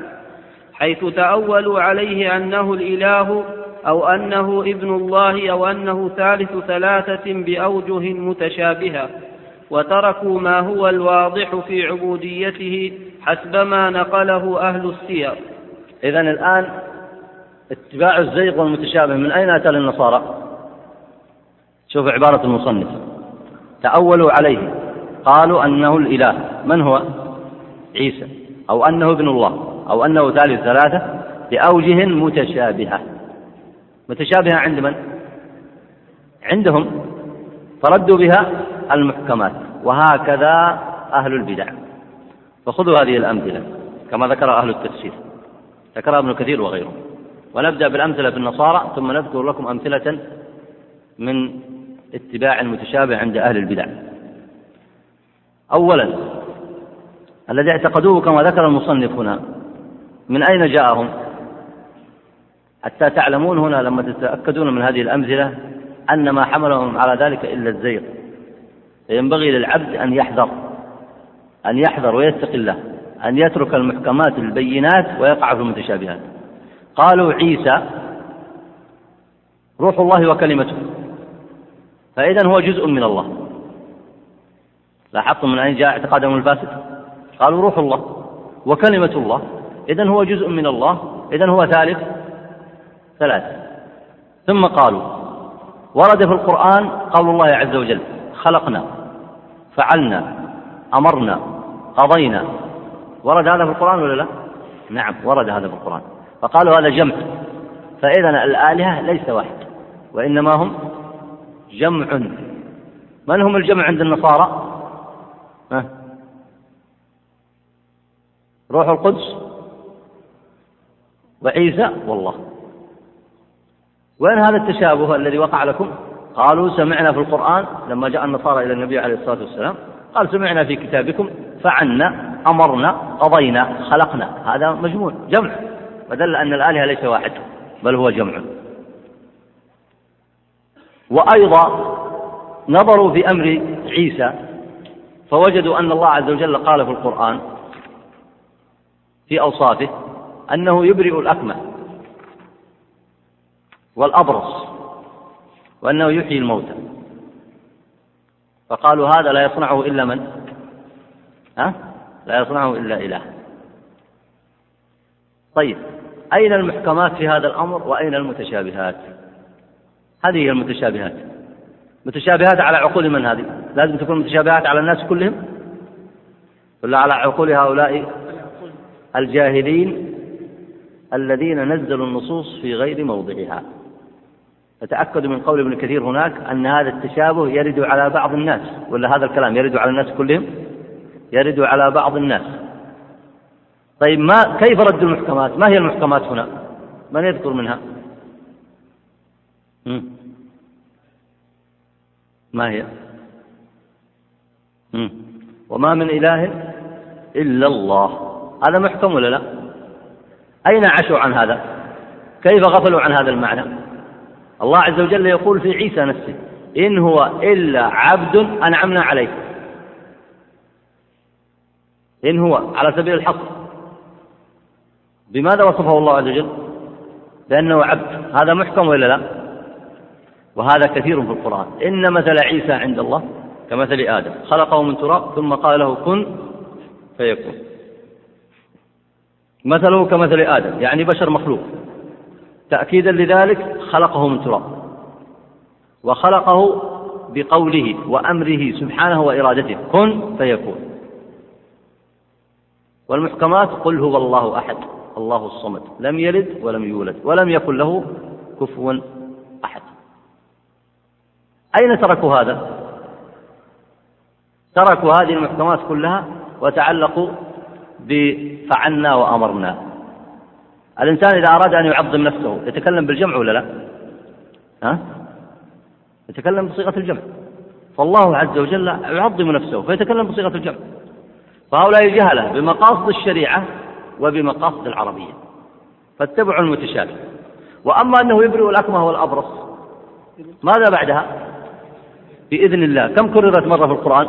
حيث تأولوا عليه أنه الإله أو أنه ابن الله أو أنه ثالث ثلاثة بأوجه متشابهة وتركوا ما هو الواضح في عبوديته حسب ما نقله أهل السير.
إذا الآن اتباع الزيغ والمتشابه من أين أتى للنصارى؟ شوف عبارة المصنف. تأولوا عليه. قالوا أنه الإله. من هو؟ عيسى. أو أنه ابن الله. أو أنه ثالث ثلاثة. بأوجه متشابهة. متشابهة عند من؟ عندهم. فردوا بها المحكمات. وهكذا أهل البدع. فخذوا هذه الأمثلة كما ذكر أهل التفسير. ذكرها ابن كثير وغيره ونبدأ بالأمثلة في النصارى ثم نذكر لكم أمثلة من اتباع المتشابه عند أهل البدع. أولا الذي اعتقدوه كما ذكر المصنف هنا من أين جاءهم؟ حتى تعلمون هنا لما تتأكدون من هذه الأمثلة أن ما حملهم على ذلك إلا الزيغ. فينبغي للعبد أن يحذر. أن يحذر ويتقي الله أن يترك المحكمات البينات ويقع في المتشابهات قالوا عيسى روح الله وكلمته فإذا هو جزء من الله. لاحظتم من أين جاء اعتقادهم الفاسد؟ قالوا روح الله وكلمة الله. إذا هو جزء من الله إذا هو ثالث ثلاثة ثم قالوا ورد في القرآن قول الله عز وجل خلقنا فعلنا أمرنا قضينا. ورد هذا في القرآن ولا لا؟ نعم ورد هذا في القرآن. فقالوا هذا جمع. فإذا الآلهة ليس واحد وإنما هم جمع. من هم الجمع عند النصارى؟ ها؟ روح القدس؟ وعيسى؟ والله. وين هذا التشابه الذي وقع لكم؟ قالوا سمعنا في القرآن لما جاء النصارى إلى النبي عليه الصلاة والسلام. قال سمعنا في كتابكم فعلنا أمرنا قضينا خلقنا. هذا مجموع جمع. فدل أن الآلهة ليس واحد بل هو جمع. وأيضا نظروا في أمر عيسى فوجدوا أن الله عز وجل قال في القرآن في أوصافه أنه يبرئ الأكمه والأبرص وأنه يحيي الموتى. فقالوا هذا لا يصنعه إلا من؟ ها؟ لا يصنعه إلا إله. طيب أين المحكمات في هذا الأمر وأين المتشابهات؟ هذه هي المتشابهات. متشابهات على عقول من هذه؟ لازم تكون متشابهات على الناس كلهم؟ ولا على عقول هؤلاء الجاهلين الذين نزلوا النصوص في غير موضعها؟ فتأكدوا من قول ابن كثير هناك أن هذا التشابه يرد على بعض الناس ولا هذا الكلام يرد على الناس كلهم؟ يرد على بعض الناس. طيب ما كيف رد المحكمات؟ ما هي المحكمات هنا؟ من يذكر منها؟ مم. ما هي؟ مم. وما من إله إلا الله. هذا محكم ولا لا؟ أين عشوا عن هذا؟ كيف غفلوا عن هذا المعنى؟ الله عز وجل يقول في عيسى نفسه إن هو إلا عبد أنعمنا عليه. إن هو على سبيل الحصر بماذا وصفه الله عز وجل؟ بأنه عبد. هذا محكم ولا لا؟ وهذا كثير في القرآن. إن مثل عيسى عند الله كمثل آدم. خلقه من تراب ثم قال له كن فيكون. مثله كمثل آدم يعني بشر مخلوق. تأكيدا لذلك خلقه من تراب. وخلقه بقوله وأمره سبحانه وإرادته كن فيكون. والمحكمات قل هو الله أحد الله الصمد لم يلد ولم يولد ولم يكن له كفوا أحد. أين تركوا هذا؟ تركوا هذه المحكمات كلها وتعلقوا بفعلنا وأمرنا. الإنسان إذا أراد أن يعظم نفسه يتكلم بالجمع ولا لا؟ ها؟ يتكلم بصيغة الجمع. فالله عز وجل يعظم نفسه فيتكلم بصيغة الجمع. فهؤلاء جهلة بمقاصد الشريعة وبمقاصد العربية. فاتبعوا المتشابه. وأما أنه يبرئ الأكمه والأبرص ماذا بعدها؟ بإذن الله. كم كررت مرة في القرآن؟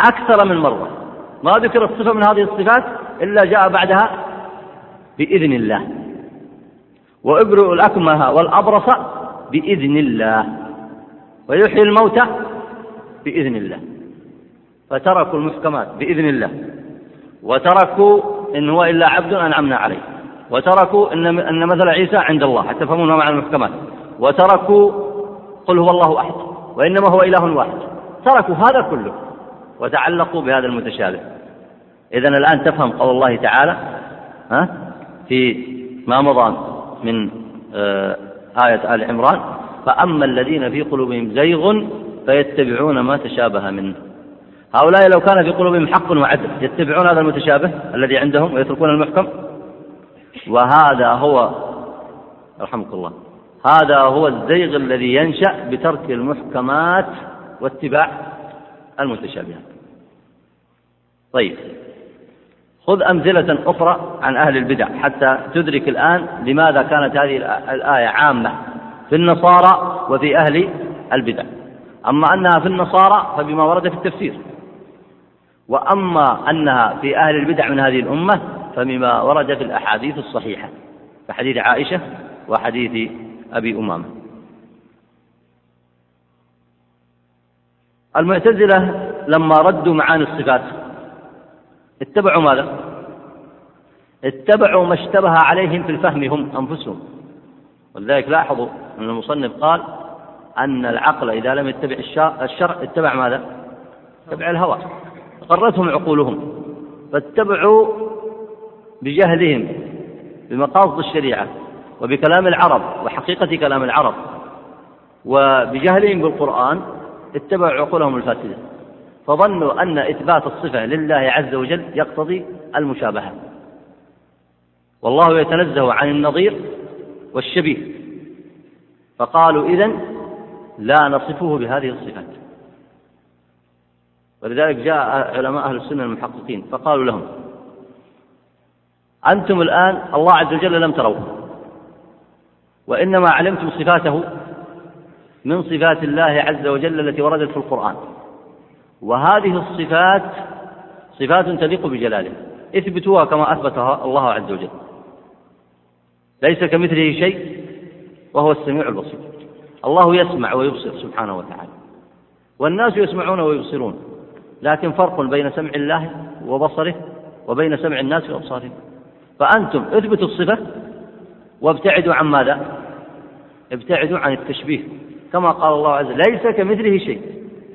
أكثر من مرة. ما ذكرت صفة من هذه الصفات إلا جاء بعدها بإذن الله. وأبرئ الأكمه والأبرص بإذن الله. ويحيي الموتى بإذن الله. فتركوا المحكمات بإذن الله. وتركوا إن هو إلا عبد أنعمنا عليه. وتركوا إن أن مثل عيسى عند الله. حتى فهمونا مع المحكمات. وتركوا قل هو الله أحد. وإنما هو إله واحد. تركوا هذا كله. وتعلقوا بهذا المتشابه. إذا الآن تفهم قول الله تعالى ها؟ في ما مضى من آه، آية آل عمران. فأما الذين في قلوبهم زيغ فيتبعون ما تشابه منه. هؤلاء لو كان في قلوبهم حق وعدل يتبعون هذا المتشابه الذي عندهم ويتركون المحكم؟ وهذا هو رحمك الله هذا هو الزيغ الذي ينشأ بترك المحكمات واتباع المتشابهات. طيب. خذ أمثلة أخرى عن أهل البدع حتى تدرك الآن لماذا كانت هذه الآية عامة في النصارى وفي أهل البدع. أما أنها في النصارى فبما ورد في التفسير. وأما أنها في أهل البدع من هذه الأمة فبما ورد في الأحاديث الصحيحة كحديث عائشة وحديث أبي أمامة. المعتزلة لما ردوا معاني الصفات اتبعوا ماذا؟ اتبعوا ما اشتبه عليهم في الفهم هم أنفسهم ولذلك لاحظوا أن المصنف قال أن العقل إذا لم يتبع الشرع اتبع ماذا؟ اتبع الهوى غرتهم عقولهم فاتبعوا بجهلهم بمقاصد الشريعة وبكلام العرب وحقيقة كلام العرب وبجهلهم بالقرآن اتبعوا عقولهم الفاسدة فظنوا أن إثبات الصفة لله عز وجل يقتضي المشابهة. والله يتنزه عن النظير والشبيه. فقالوا إذن لا نصفه بهذه الصفات ولذلك جاء علماء أهل السنة المحققين فقالوا لهم أنتم الآن الله عز وجل لم تروه وإنما علمتم صفاته من صفات الله عز وجل التي وردت في القرآن. وهذه الصفات صفات تليق بجلاله. اثبتوها كما أثبتها الله عز وجل. ليس كمثله شيء وهو السميع البصير. الله يسمع ويبصر سبحانه وتعالى. والناس يسمعون ويبصرون. لكن فرق بين سمع الله وبصره وبين سمع الناس وأبصارهم. فأنتم اثبتوا الصفة وابتعدوا عن ماذا؟ ابتعدوا عن التشبيه. كما قال الله عز وجل ليس كمثله شيء.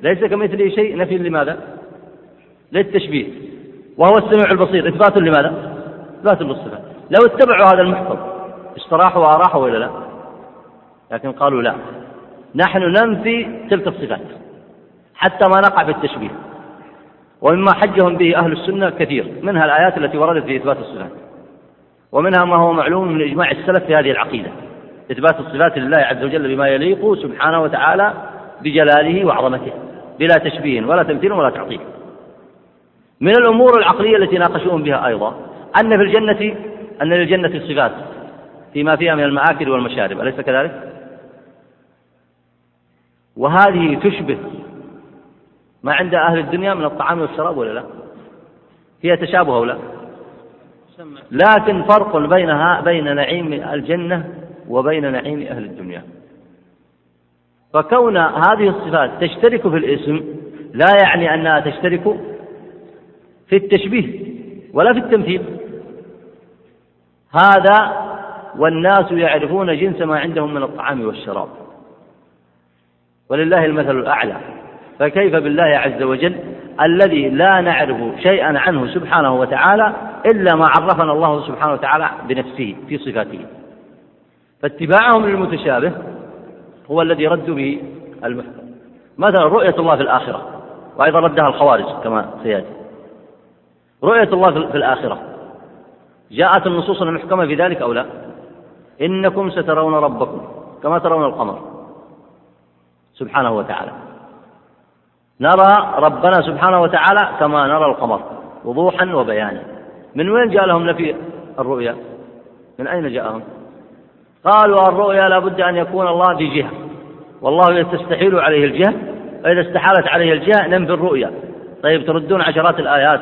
ليس كمثله شيء نفي لماذا؟ للتشبيه. وهو السميع البصير. إثبات لماذا؟ إثبات للصفة. لو اتبعوا هذا المحكم استراحوا وأراحوا ولا لا؟ لكن قالوا لا. نحن ننفي تلك الصفات حتى ما نقع في التشبيه ومما حجهم به أهل السنة كثير منها الآيات التي وردت في إثبات الصفات. ومنها ما هو معلوم من إجماع السلف في هذه العقيدة. إثبات الصفات لله عز وجل بما يليق سبحانه وتعالى بجلاله وعظمته. بلا تشبيه ولا تمثيل ولا تعطيل. من الأمور العقلية التي ناقشوهم بها أيضا أن في الجنة أن للجنة صفات فيما فيها من المآكل والمشارب أليس كذلك؟ وهذه تشبه ما عند أهل الدنيا من الطعام والشراب ولا لا؟ فيها تشابه أو لا؟ لكن فرق بينها بين نعيم الجنة وبين نعيم أهل الدنيا. فكون هذه الصفات تشترك في الاسم لا يعني أنها تشترك في التشبيه ولا في التمثيل. هذا والناس يعرفون جنس ما عندهم من الطعام والشراب. ولله المثل الأعلى. فكيف بالله عز وجل الذي لا نعرف شيئا عنه سبحانه وتعالى إلا ما عرفنا الله سبحانه وتعالى بنفسه في صفاته. فاتباعهم للمتشابه هو الذي ردوا به المحكم. مثلا رؤية الله في الآخرة وأيضا ردها الخوارج كما سيأتي. رؤية الله في الآخرة. جاءت النصوص المحكمة في ذلك أو لا؟ إنكم سترون ربكم كما ترون القمر. سبحانه وتعالى. نرى ربنا سبحانه وتعالى كما نرى القمر وضوحا وبيانا. من وين جاء لهم نفي الرؤيا؟ من أين جاءهم؟ قالوا الرؤيا لابد أن يكون الله في جهة. والله تستحيل عليه الجهة فإذا استحالت عليه الجهة ننفي الرؤيا. طيب تردون عشرات الآيات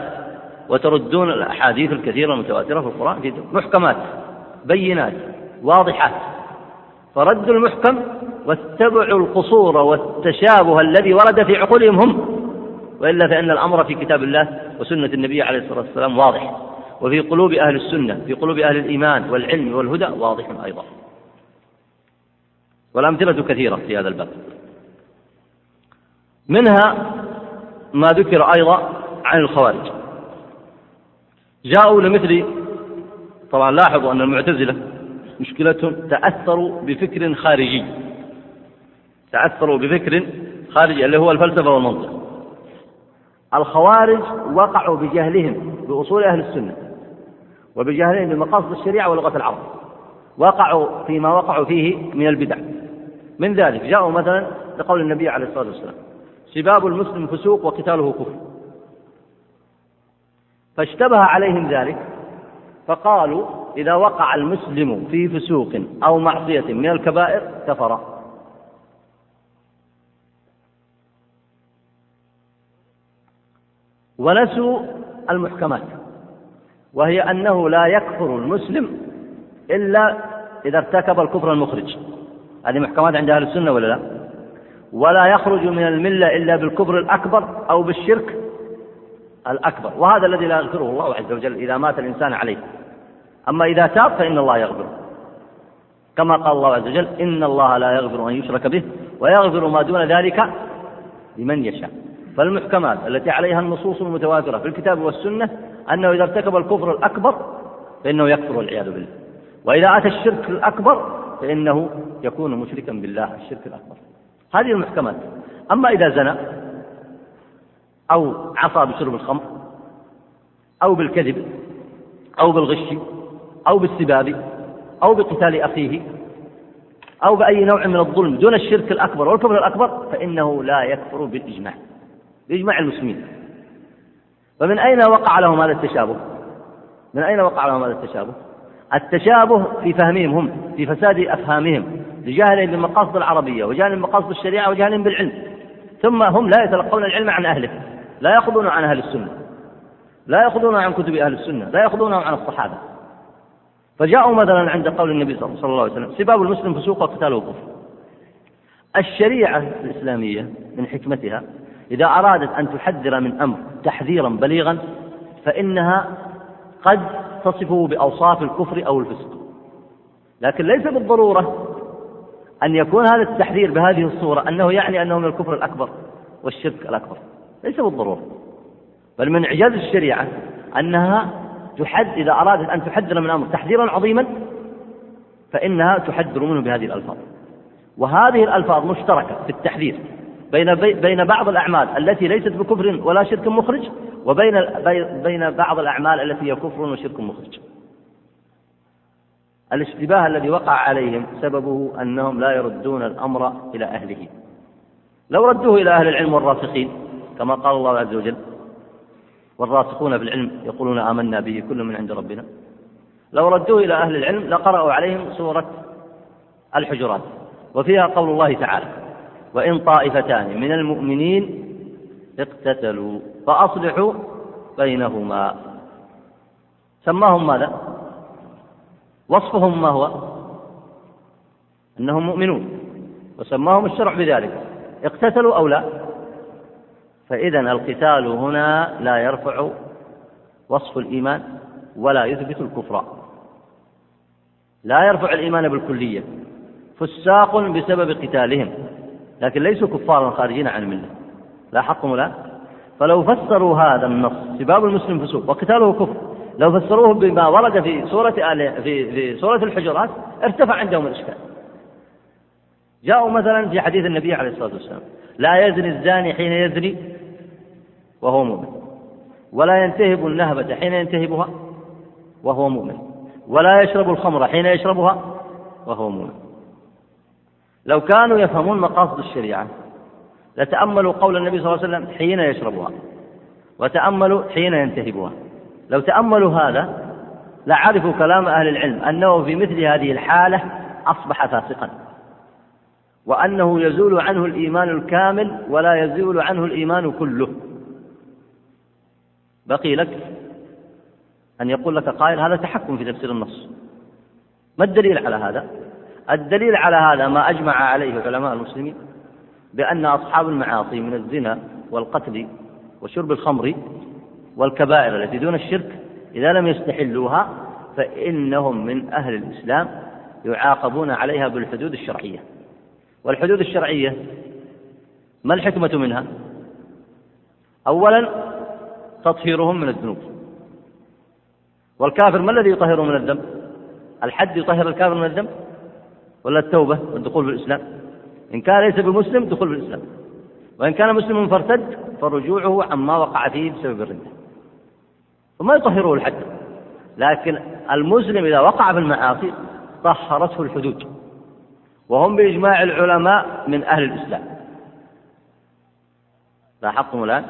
وتردون الأحاديث الكثيرة المتواترة في القرآن في محكمات بينات واضحات. فردوا المحكم واتبعوا القصور والتشابه الذي ورد في عقولهم هم وإلا فإن الأمر في كتاب الله وسنة النبي عليه الصلاة والسلام واضح. وفي قلوب أهل السنة في قلوب أهل الإيمان والعلم والهدى واضح أيضا. والأمثلة كثيرة في هذا الباب. منها ما ذكر أيضا عن الخوارج. جاءوا لمثل طبعا لاحظوا أن المعتزلة مشكلتهم تأثروا بفكر خارجي. تأثروا بفكر خارجي اللي هو الفلسفة والمنطق. الخوارج وقعوا بجهلهم بأصول أهل السنة وبجهلهم بمقاصد الشريعة ولغة العرب. وقعوا فيما وقعوا فيه من البدع. من ذلك جاءوا مثلا لقول النبي عليه الصلاة والسلام سباب المسلم فسوق وقتاله كفر. فاشتبه عليهم ذلك فقالوا إذا وقع المسلم في فسوق أو معصية من الكبائر كفر. ونسوا المحكمات وهي أنه لا يكفر المسلم إلا إذا ارتكب الكفر المخرج. هذه محكمات عند أهل السنة ولا لا؟ ولا يخرج من الملة إلا بالكفر الأكبر أو بالشرك الأكبر. وهذا الذي لا يغفره الله عز وجل إذا مات الإنسان عليه. أما إذا تاب فإن الله يغفر. كما قال الله عز وجل إن الله لا يغفر أن يشرك به ويغفر ما دون ذلك لمن يشاء. فالمحكمات التي عليها النصوص المتواترة في الكتاب والسنة أنه إذا ارتكب الكفر الأكبر فإنه يكفر والعياذ بالله. وإذا أتى الشرك الأكبر فإنه يكون مشركا بالله الشرك الأكبر هذه المحكمات أما إذا زنى أو عصى بشرب الخمر أو بالكذب أو بالغش أو بالسباب أو بقتال أخيه أو بأي نوع من الظلم دون الشرك الأكبر والكفر الأكبر فإنه لا يكفر بالإجماع بإجماع المسلمين فمن أين وقع لهم هذا التشابه؟ من أين وقع لهم هذا التشابه؟ التشابه في فهمهم هم في فساد أفهامهم لجهلهم بالمقاصد العربية وجهلهم بمقاصد الشريعة وجهلهم بالعلم. ثم هم لا يتلقون العلم عن أهله لا يأخذون عن أهل السنة لا يأخذون عن كتب أهل السنة لا يأخذون عن الصحابة. فجاءوا مثلا عند قول النبي صلى الله عليه وسلم سباب المسلم فسوق وقتاله كفر الشريعة الإسلامية من حكمتها إذا أرادت أن تحذر من أمر تحذيرا بليغا فإنها قد تصفه بأوصاف الكفر أو الفسق. لكن ليس بالضرورة أن يكون هذا التحذير بهذه الصورة أنه يعني أنه من الكفر الأكبر والشرك الأكبر. ليس بالضرورة. بل من إعجاز الشريعة أنها تحد إذا أرادت أن تحذر من أمر تحذيرا عظيما فإنها تحذر منه بهذه الألفاظ. وهذه الألفاظ مشتركة في التحذير بين بين بعض الأعمال التي ليست بكفر ولا شرك مخرج وبين بين بعض الأعمال التي هي كفر وشرك مخرج. الاشتباه الذي وقع عليهم سببه أنهم لا يردون الأمر إلى أهله. لو ردوه إلى أهل العلم والراسخين كما قال الله عز وجل والراسخون في العلم يقولون آمنا به كل من عند ربنا لو ردوه إلى أهل العلم لقرأوا عليهم سورة الحجرات وفيها قول الله تعالى وإن طائفتان من المؤمنين اقتتلوا فأصلحوا بينهما. سماهم ماذا؟ وصفهم ما هو؟ أنهم مؤمنون. وسماهم الشرع بذلك. اقتتلوا أو لا؟ فإذا القتال هنا لا يرفع وصف الإيمان ولا يثبت الكفر. لا يرفع الإيمان بالكلية. فساق بسبب قتالهم. لكن ليسوا كفارا خارجين عن الملة. لاحظتم الان فلو فسروا هذا النص سباب المسلم فسوق وقتاله كفر لو فسروه بما ورد في سورة آل في في سورة الحجرات ارتفع عندهم الإشكال. جاءوا مثلا في حديث النبي عليه الصلاة والسلام لا يزني الزاني حين يزني وهو مؤمن ولا ينتهب النهبة حين ينتهبها وهو مؤمن ولا يشرب الخمر حين يشربها وهو مؤمن لو كانوا يفهمون مقاصد الشريعة لتأملوا قول النبي صلى الله عليه وسلم حين يشربها وتأملوا حين ينتهبها. لو تأملوا هذا لعرفوا كلام أهل العلم أنه في مثل هذه الحالة أصبح فاسقا. وأنه يزول عنه الإيمان الكامل ولا يزول عنه الإيمان كله. بقي لك أن يقول لك قائل هذا تحكم في تفسير النص. ما الدليل على هذا؟ الدليل على هذا ما أجمع عليه علماء المسلمين بأن أصحاب المعاصي من الزنا والقتل وشرب الخمر والكبائر التي دون الشرك إذا لم يستحلوها فإنهم من أهل الإسلام يعاقبون عليها بالحدود الشرعية والحدود الشرعية ما الحكمة منها؟ أولا تطهيرهم من الذنوب والكافر ما الذي يطهره من الذنب؟ الحد يطهر الكافر من الذنب ولا التوبة والدخول في الإسلام إن كان ليس بمسلم دخول في الإسلام وإن كان مسلما فارتد فرجوعه عما وقع فيه بسبب الردة. وما يطهره الحد. لكن المسلم إذا وقع في المعاصي طهرته الحدود. وهم بإجماع العلماء من أهل الإسلام. لاحظتم الآن؟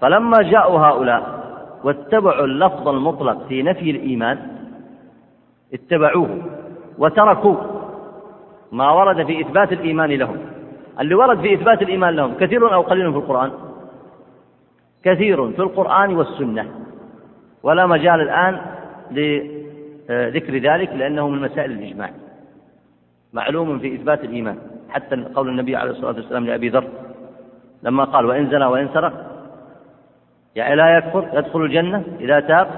فلما جاءوا هؤلاء واتبعوا اللفظ المطلق في نفي الإيمان اتبعوه وتركوا ما ورد في إثبات الإيمان لهم. اللي ورد في إثبات الإيمان لهم كثير أو قليل في القرآن؟ كثير في القرآن والسنة. ولا مجال الآن لذكر ذلك لأنه من مسائل الإجماع. معلوم في إثبات الإيمان. حتى قول النبي عليه الصلاة والسلام لأبي ذر لما قال وإن زنى وإن سرق يعني لا يكفر يدخل الجنة إذا تاب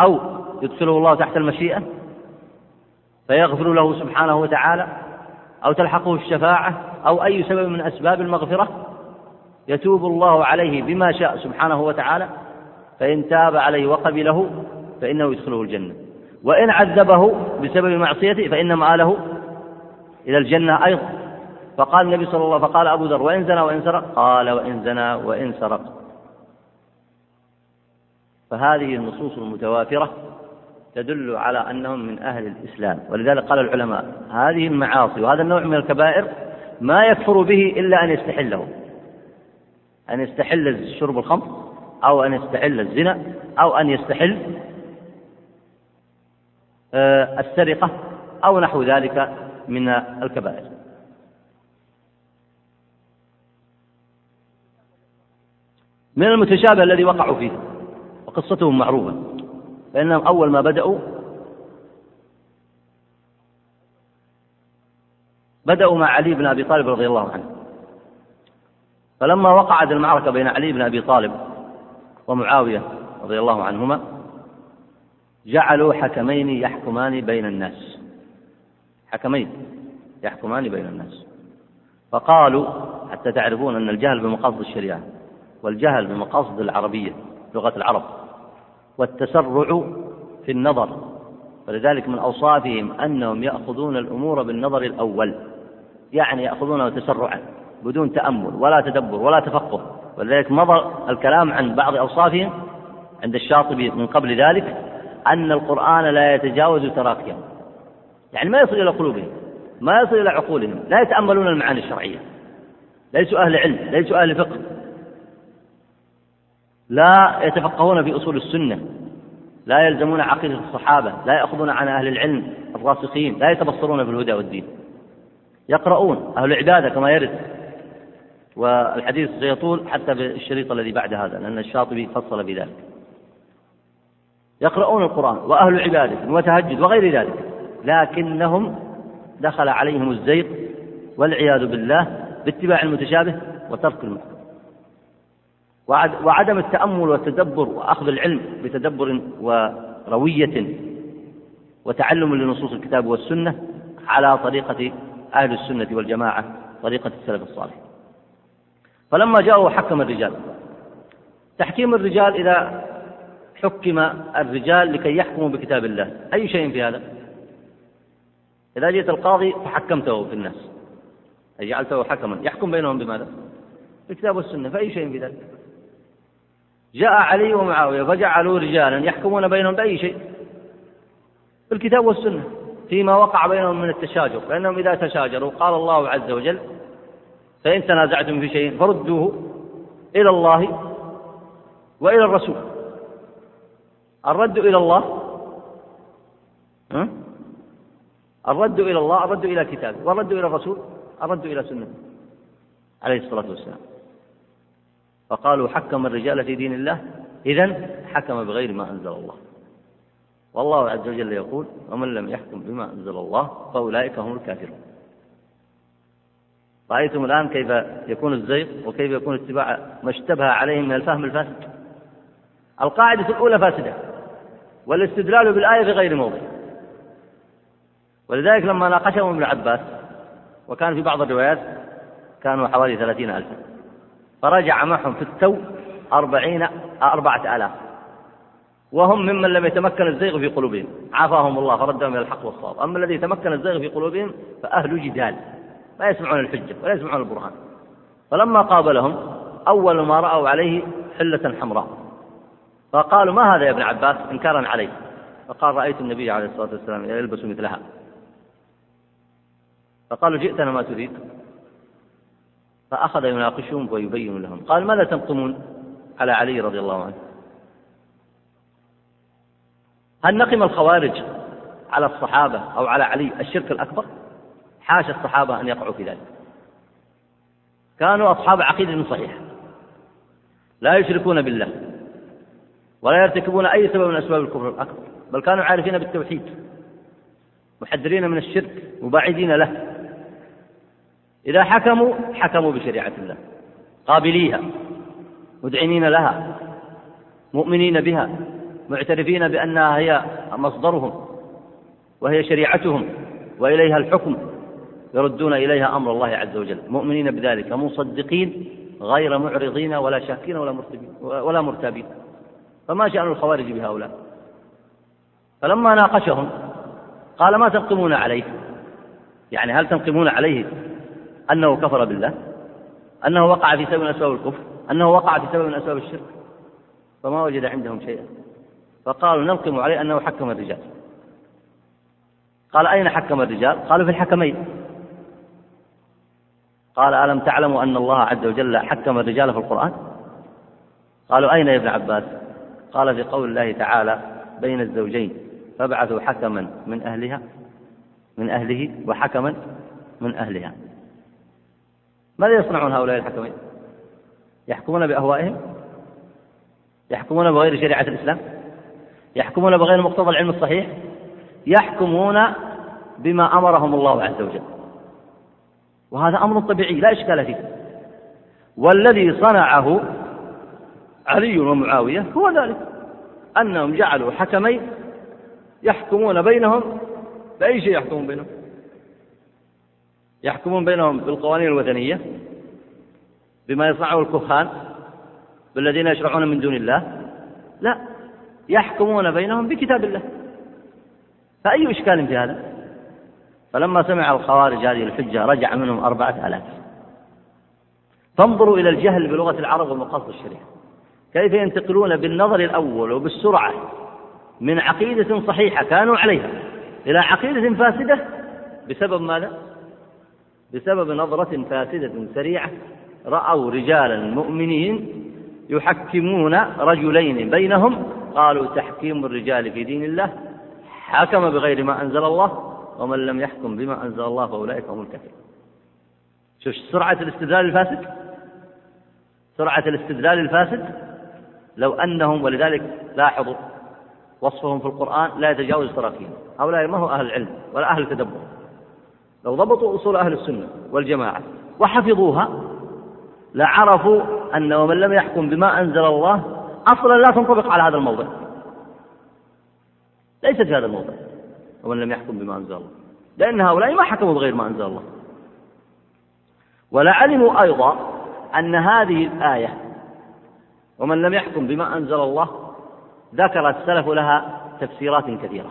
أو يدخله الله تحت المشيئة فيغفر له سبحانه وتعالى أو تلحقه الشفاعة أو أي سبب من أسباب المغفرة يتوب الله عليه بما شاء سبحانه وتعالى فإن تاب عليه وقبله فإنه يدخله الجنة. وإن عذبه بسبب معصيته فإن مآله إلى الجنة أيضا. فقال النبي صلى الله عليه وسلم فقال أبو ذر وإن زنى وإن سرق؟ قال وإن زنى وإن سرق. فهذه النصوص المتوافرة تدل على أنهم من أهل الإسلام. ولذلك قال العلماء هذه المعاصي وهذا النوع من الكبائر ما يكفر به إلا أن يستحله أن يستحل شرب الخمر أو أن يستحل الزنا أو أن يستحل آه، السرقة أو نحو ذلك من الكبائر. من المتشابه الذي وقعوا فيه وقصتهم معروفة. فإنهم أول ما بدأوا بدأوا مع علي بن أبي طالب رضي الله عنه. فلما وقعت المعركة بين علي بن أبي طالب ومعاوية رضي الله عنهما جعلوا حكمين يحكمان بين الناس. حكمين يحكمان بين الناس. فقالوا حتى تعرفون أن الجهل بمقاصد الشريعة والجهل بمقاصد العربية لغة العرب. والتسرع في النظر. ولذلك من أوصافهم أنهم يأخذون الأمور بالنظر الأول. يعني يأخذونه تسرعا بدون تأمل ولا تدبر ولا تفقه. ولذلك مضى الكلام عن بعض أوصافهم عند الشاطبي من قبل ذلك أن القرآن لا يتجاوز تراكيهم يعني ما يصل إلى قلوبهم ما يصل إلى عقولهم لا يتأملون المعاني الشرعية. ليسوا أهل علم ليسوا أهل فقه. لا يتفقهون في أصول السنة. لا يلزمون عقيدة الصحابة لا يأخذون عن أهل العلم الراسخين لا يتبصرون في الهدى والدين. يقرؤون أهل العبادة كما يرد. والحديث سيطول حتى بالشريط الذي بعد هذا لأن الشاطبي فصل بذلك. يقرؤون القرآن وأهل عبادة وتهجد وغير ذلك لكنهم دخل عليهم الزيغ والعياذ بالله باتباع المتشابه وترك المحكم وعدم التأمل والتدبر وأخذ العلم بتدبر وروية وتعلم لنصوص الكتاب والسنة على طريقة أهل السنة والجماعة طريقة السلف الصالح. فلما جاءوا حكم الرجال. تحكيم الرجال إذا حكم الرجال لكي يحكموا بكتاب الله. أي شيء في هذا؟ إذا جئت القاضي فحكمته في الناس. أي جعلته حكما. يحكم بينهم بماذا؟ بالكتاب والسنة. فأي شيء في ذلك؟ جاء علي ومعاوية فجعلوا رجالا يحكمون بينهم بأي شيء. بالكتاب والسنة فيما وقع بينهم من التشاجر فإنهم إذا تشاجروا قال الله عز وجل فإن تنازعتم في شيء فردوه إلى الله وإلى الرسول. الرد إلى الله الرد إلى الله الرد إلى كتابه والرد إلى الرسول الرد إلى سنته عليه الصلاة والسلام. فقالوا حكم الرجال في دين الله. إذا حكم بغير ما أنزل الله. والله عز وجل يقول ومن لم يحكم بما أنزل الله فأولئك هم الكافرون. رأيتم الآن كيف يكون الزيغ وكيف يكون اتباع ما اشتبه عليهم من الفهم الفاسد؟ القاعدة الأولى فاسدة والاستدلال بالآية في غير موضع. ولذلك لما ناقشهم ابن عباس وكان في بعض الروايات كانوا حوالي ثلاثين ألفا. فرجع معهم في التو أربعين أربعة آلاف. وهم ممن لم يتمكن الزيغ في قلوبهم. عافاهم الله فردهم إلى الحق والصواب. أما الذي تمكن الزيغ في قلوبهم فأهل جدال. لا يسمعون الحجة ولا يسمعون البرهان. فلما قابلهم أول ما رأوا عليه حلة حمراء. فقالوا ما هذا يا ابن عباس؟ إنكارا عليه. فقال رأيت النبي عليه الصلاة والسلام يلبس مثلها. فقالوا جئتنا ما تريد. فأخذ يناقشهم ويبين لهم. قال ماذا تنقمون على علي رضي الله عنه؟ هل نقم الخوارج على الصحابة أو على علي الشرك الأكبر؟ حاشا الصحابة أن يقعوا في ذلك. كانوا أصحاب عقيدة صحيحة لا يشركون بالله ولا يرتكبون أي سبب من أسباب الكفر الأكبر بل كانوا عارفين بالتوحيد محذرين من الشرك مباعدين له. إذا حكموا حكموا بشريعة الله. قابليها مدعنين لها مؤمنين بها معترفين بأنها هي مصدرهم وهي شريعتهم وإليها الحكم يردون إليها أمر الله عز وجل. مؤمنين بذلك مصدقين غير معرضين ولا شاكين ولا مرتبين ولا مرتابين. فما شأن الخوارج بهؤلاء؟ فلما ناقشهم قال ما تنقمون عليه؟ يعني هل تنقمون عليه أنه كفر بالله أنه وقع في سبب من أسباب الكفر أنه وقع في سبب من أسباب الشرك فما وجد عندهم شيئا. فقالوا ننقم عليه أنه حكم الرجال. قال أين حكم الرجال؟ قالوا في الحكمين. قال ألم تعلموا أن الله عز وجل حكم الرجال في القرآن؟ قالوا أين يا ابن عباس؟ قال في قول الله تعالى بين الزوجين فابعثوا حكما من أهلها من أهله وحكما من أهلها. ماذا يصنعون هؤلاء الحكمين يحكمون بأهوائهم؟ يحكمون بغير شريعة الإسلام؟ يحكمون بغير مقتضى العلم الصحيح؟ يحكمون بما أمرهم الله عز وجل. وهذا أمر طبيعي لا إشكال فيه. والذي صنعه علي ومعاوية هو ذلك. أنهم جعلوا حكمين يحكمون بينهم بأي شيء يحكمون بينهم؟ يحكمون بينهم بالقوانين الوثنية بما يصنعه الكهان بالذين يشرعون من دون الله. لا يحكمون بينهم بكتاب الله. فأي إشكال في هذا؟ فلما سمع الخوارج هذه الحجة رجع منهم أربعة آلاف. فانظروا إلى الجهل بلغة العرب ومقاصد الشريعة. كيف ينتقلون بالنظر الأول وبالسرعة من عقيدة صحيحة كانوا عليها إلى عقيدة فاسدة بسبب ماذا؟ بسبب نظرة فاسدة سريعة رأوا رجالا مؤمنين يحكمون رجلين بينهم قالوا تحكيم الرجال في دين الله حكم بغير ما أنزل الله ومن لم يحكم بما أنزل الله فأولئك هم الكافرون. شوف سرعة الاستدلال الفاسد؟ سرعة الاستدلال الفاسد؟ لو أنهم ولذلك لاحظوا وصفهم في القرآن لا يتجاوز تراكين هؤلاء ما هو أهل العلم ولا أهل التدبر. لو ضبطوا أصول أهل السنة والجماعة وحفظوها لعرفوا أن ومن لم يحكم بما أنزل الله أصلا لا تنطبق على هذا الموضع. ليست في هذا الموضع. ومن لم يحكم بما أنزل الله. لأن هؤلاء ما حكموا بغير ما أنزل الله. ولعلموا أيضا أن هذه الآية ومن لم يحكم بما أنزل الله ذكر السلف لها تفسيرات كثيرة.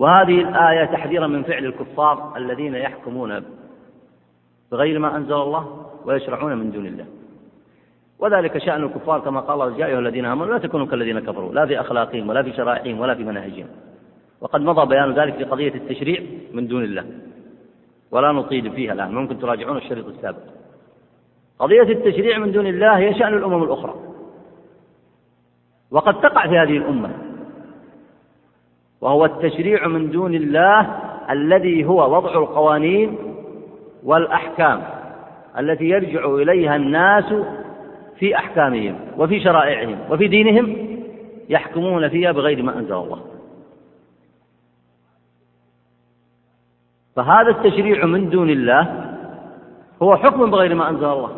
وهذه الآية تحذيرا من فعل الكفار الذين يحكمون بغير ما أنزل الله ويشرعون من دون الله. وذلك شأن الكفار كما قال الله يا أيها الذين آمنوا لا تكونوا كالذين كفروا لا في أخلاقهم ولا في شرائعهم ولا في مناهجهم. وقد مضى بيان ذلك في قضية التشريع من دون الله. ولا نطيل فيها الآن ممكن تراجعون الشريط السابق. قضية التشريع من دون الله هي شأن الأمم الأخرى. وقد تقع في هذه الأمة وهو التشريع من دون الله الذي هو وضع القوانين والأحكام التي يرجع إليها الناس في أحكامهم وفي شرائعهم وفي دينهم يحكمون فيها بغير ما أنزل الله. فهذا التشريع من دون الله هو حكم بغير ما أنزل الله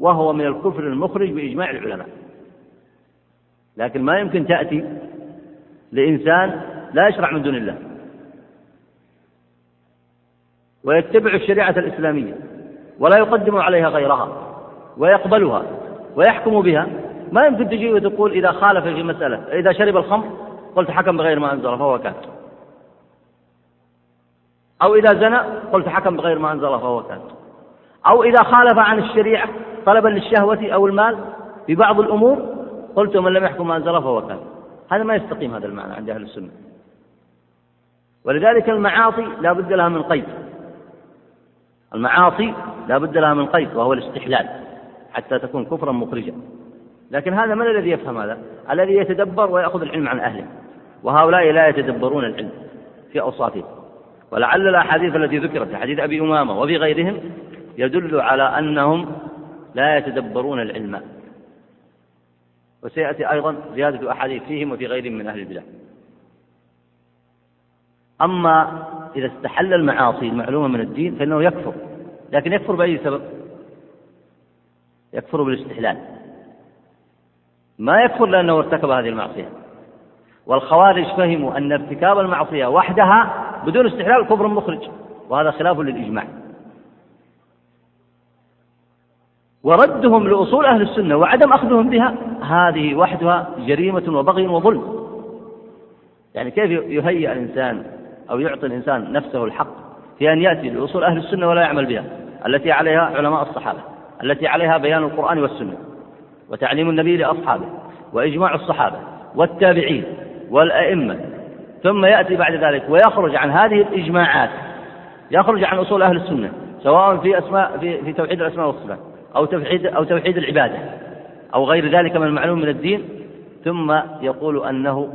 وهو من الكفر المخرج بإجماع العلماء. لكن ما يمكن تأتي لإنسان لا يشرع من دون الله. ويتبع الشريعة الإسلامية ولا يقدم عليها غيرها ويقبلها ويحكم بها. ما يمكن تجي وتقول إذا خالف في مسألة إذا شرب الخمر قلت حكم بغير ما أنزل فهو كافر أو إذا زنى قلت حكم بغير ما أنزل فهو كافر أو إذا خالف عن الشريعة طلبا للشهوة أو المال في بعض الأمور قلت من لم يحكم ما أنزل فهو كافر هذا ما يستقيم هذا المعنى عند أهل السنة. ولذلك المعاصي لا بد لها من قيد. المعاصي لا بد لها من قيد وهو الاستحلال حتى تكون كفرا مخرجا. لكن هذا من الذي يفهم هذا؟ الذي يتدبر ويأخذ العلم عن أهله. وهؤلاء لا يتدبرون العلم في أوصافهم. ولعل الأحاديث التي ذكرت في حديث أبي أمامة وفي غيرهم يدل على أنهم لا يتدبرون العلم. وسيأتي أيضا زيادة أحاديث فيهم وفي غيرهم من أهل البلاد. أما إذا استحل المعاصي المعلومة من الدين فإنه يكفر لكن يكفر بأي سبب؟ يكفر بالاستحلال. ما يكفر لأنه ارتكب هذه المعصية. والخوارج فهموا أن ارتكاب المعصية وحدها بدون استحلال كفر مخرج وهذا خلاف للإجماع. وردهم لأصول أهل السنة وعدم أخذهم بها هذه وحدها جريمة وبغي وظلم. يعني كيف يهيئ الإنسان أو يعطي الإنسان نفسه الحق في أن يأتي لأصول أهل السنة ولا يعمل بها؟ التي عليها علماء الصحابة التي عليها بيان القرآن والسنة وتعليم النبي لأصحابه وإجماع الصحابة والتابعين والأئمة. ثم يأتي بعد ذلك ويخرج عن هذه الإجماعات يخرج عن أصول أهل السنة سواء في أسماء في, في توحيد الأسماء والصفات. أو توحيد أو توحيد العبادة أو غير ذلك من المعلوم من الدين ثم يقول أنه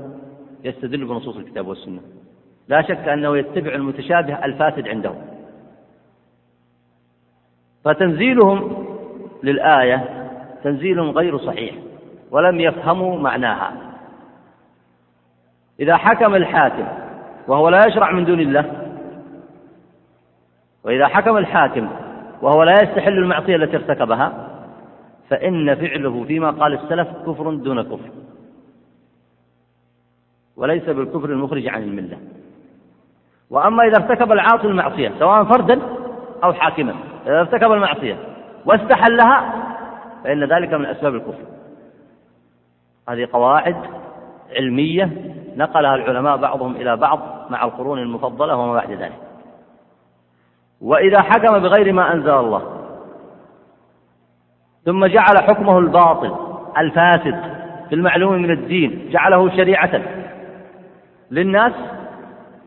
يستدل بنصوص الكتاب والسنة. لا شك أنه يتبع المتشابه الفاسد عنده. فتنزيلهم للآية تنزيل غير صحيح ولم يفهموا معناها. إذا حكم الحاكم وهو لا يشرع من دون الله وإذا حكم الحاكم وهو لا يستحل المعصية التي ارتكبها فإن فعله فيما قال السلف كفر دون كفر. وليس بالكفر المخرج عن الملة. وأما إذا ارتكب العاصي المعصية سواء فردا أو حاكما إذا ارتكب المعصية واستحلها فإن ذلك من أسباب الكفر. هذه قواعد علمية نقلها العلماء بعضهم إلى بعض مع القرون المفضلة وما بعد ذلك. وإذا حكم بغير ما أنزل الله ثم جعل حكمه الباطل الفاسد في المعلوم من الدين جعله شريعة للناس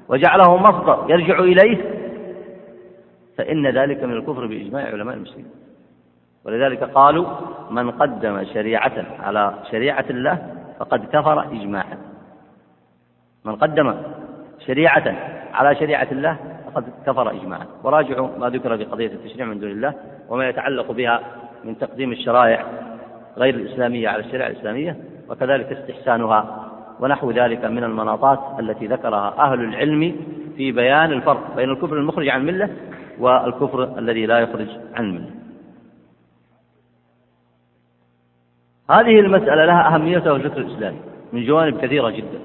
وجعله مصدر يرجع إليه فإن ذلك من الكفر بإجماع علماء المسلمين. ولذلك قالوا من قدم شريعة على شريعة الله فقد كفر إجماعا. من قدم شريعة على شريعة الله فقد كفر إجماعا. وراجعوا ما ذكر في قضية التشريع من دون الله وما يتعلق بها من تقديم الشرائع غير الإسلامية على الشريعة الإسلامية وكذلك استحسانها ونحو ذلك من المناطات التي ذكرها أهل العلم في بيان الفرق بين الكفر المخرج عن الملة والكفر الذي لا يخرج عن الملة. هذه المسألة لها أهميتها في الفكر الإسلامي من جوانب كثيرة جدا.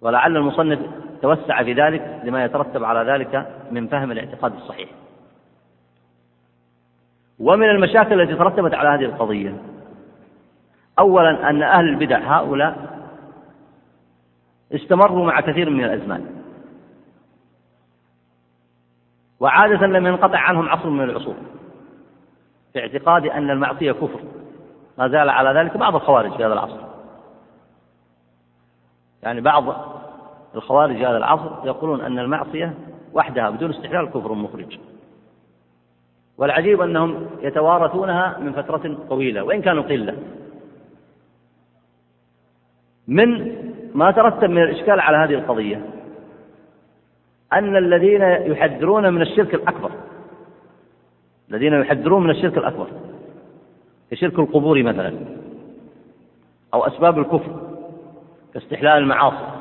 ولعل المصنف توسع في ذلك لما يترتب على ذلك من فهم الاعتقاد الصحيح. ومن المشاكل التي ترتبت على هذه القضية أولا أن أهل البدع هؤلاء استمروا مع كثير من الأزمان. وعادة لم ينقطع عنهم عصر من العصور في اعتقاد أن المعصية كفر. ما زال على ذلك بعض الخوارج في هذا العصر. يعني بعض الخوارج هذا العصر يقولون أن المعصية وحدها بدون استحلال كفر مخرج. والعجيب أنهم يتوارثونها من فترة طويلة وإن كانوا قلة. من ما ترتب من الإشكال على هذه القضية؟ أن الذين يحذرون من الشرك الأكبر الذين يحذرون من الشرك الأكبر كشرك القبور مثلا أو أسباب الكفر كاستحلال المعاصي.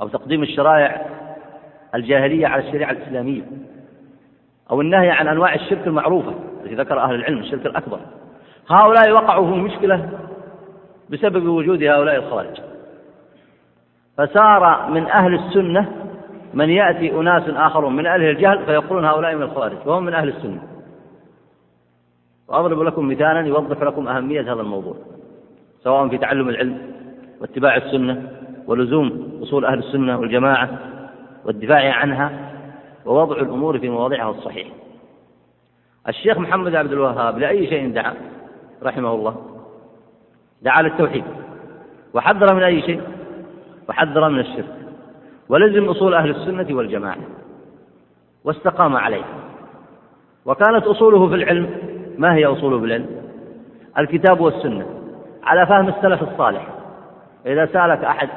أو تقديم الشرائع الجاهلية على الشريعة الإسلامية أو النهي عن أنواع الشرك المعروفة التي ذكر أهل العلم الشرك الأكبر. هؤلاء وقعوا في مشكلة بسبب وجود هؤلاء الخوارج. فصار من أهل السنة من يأتي أناس آخرون من أهل الجهل فيقولون هؤلاء من الخوارج وهم من أهل السنة. وأضرب لكم مثالا يوضح لكم أهمية هذا الموضوع سواء في تعلم العلم واتباع السنة ولزوم أصول أهل السنة والجماعة والدفاع عنها ووضع الأمور في مواضعها الصحيح. الشيخ محمد عبد الوهاب لأي شيء دعا رحمه الله؟ دعا للتوحيد. وحذر من أي شيء؟ وحذر من الشرك. ولزم أصول أهل السنة والجماعة. واستقام عليه وكانت أصوله في العلم. ما هي أصوله في العلم؟ الكتاب والسنة. على فهم السلف الصالح. إذا سألك أحد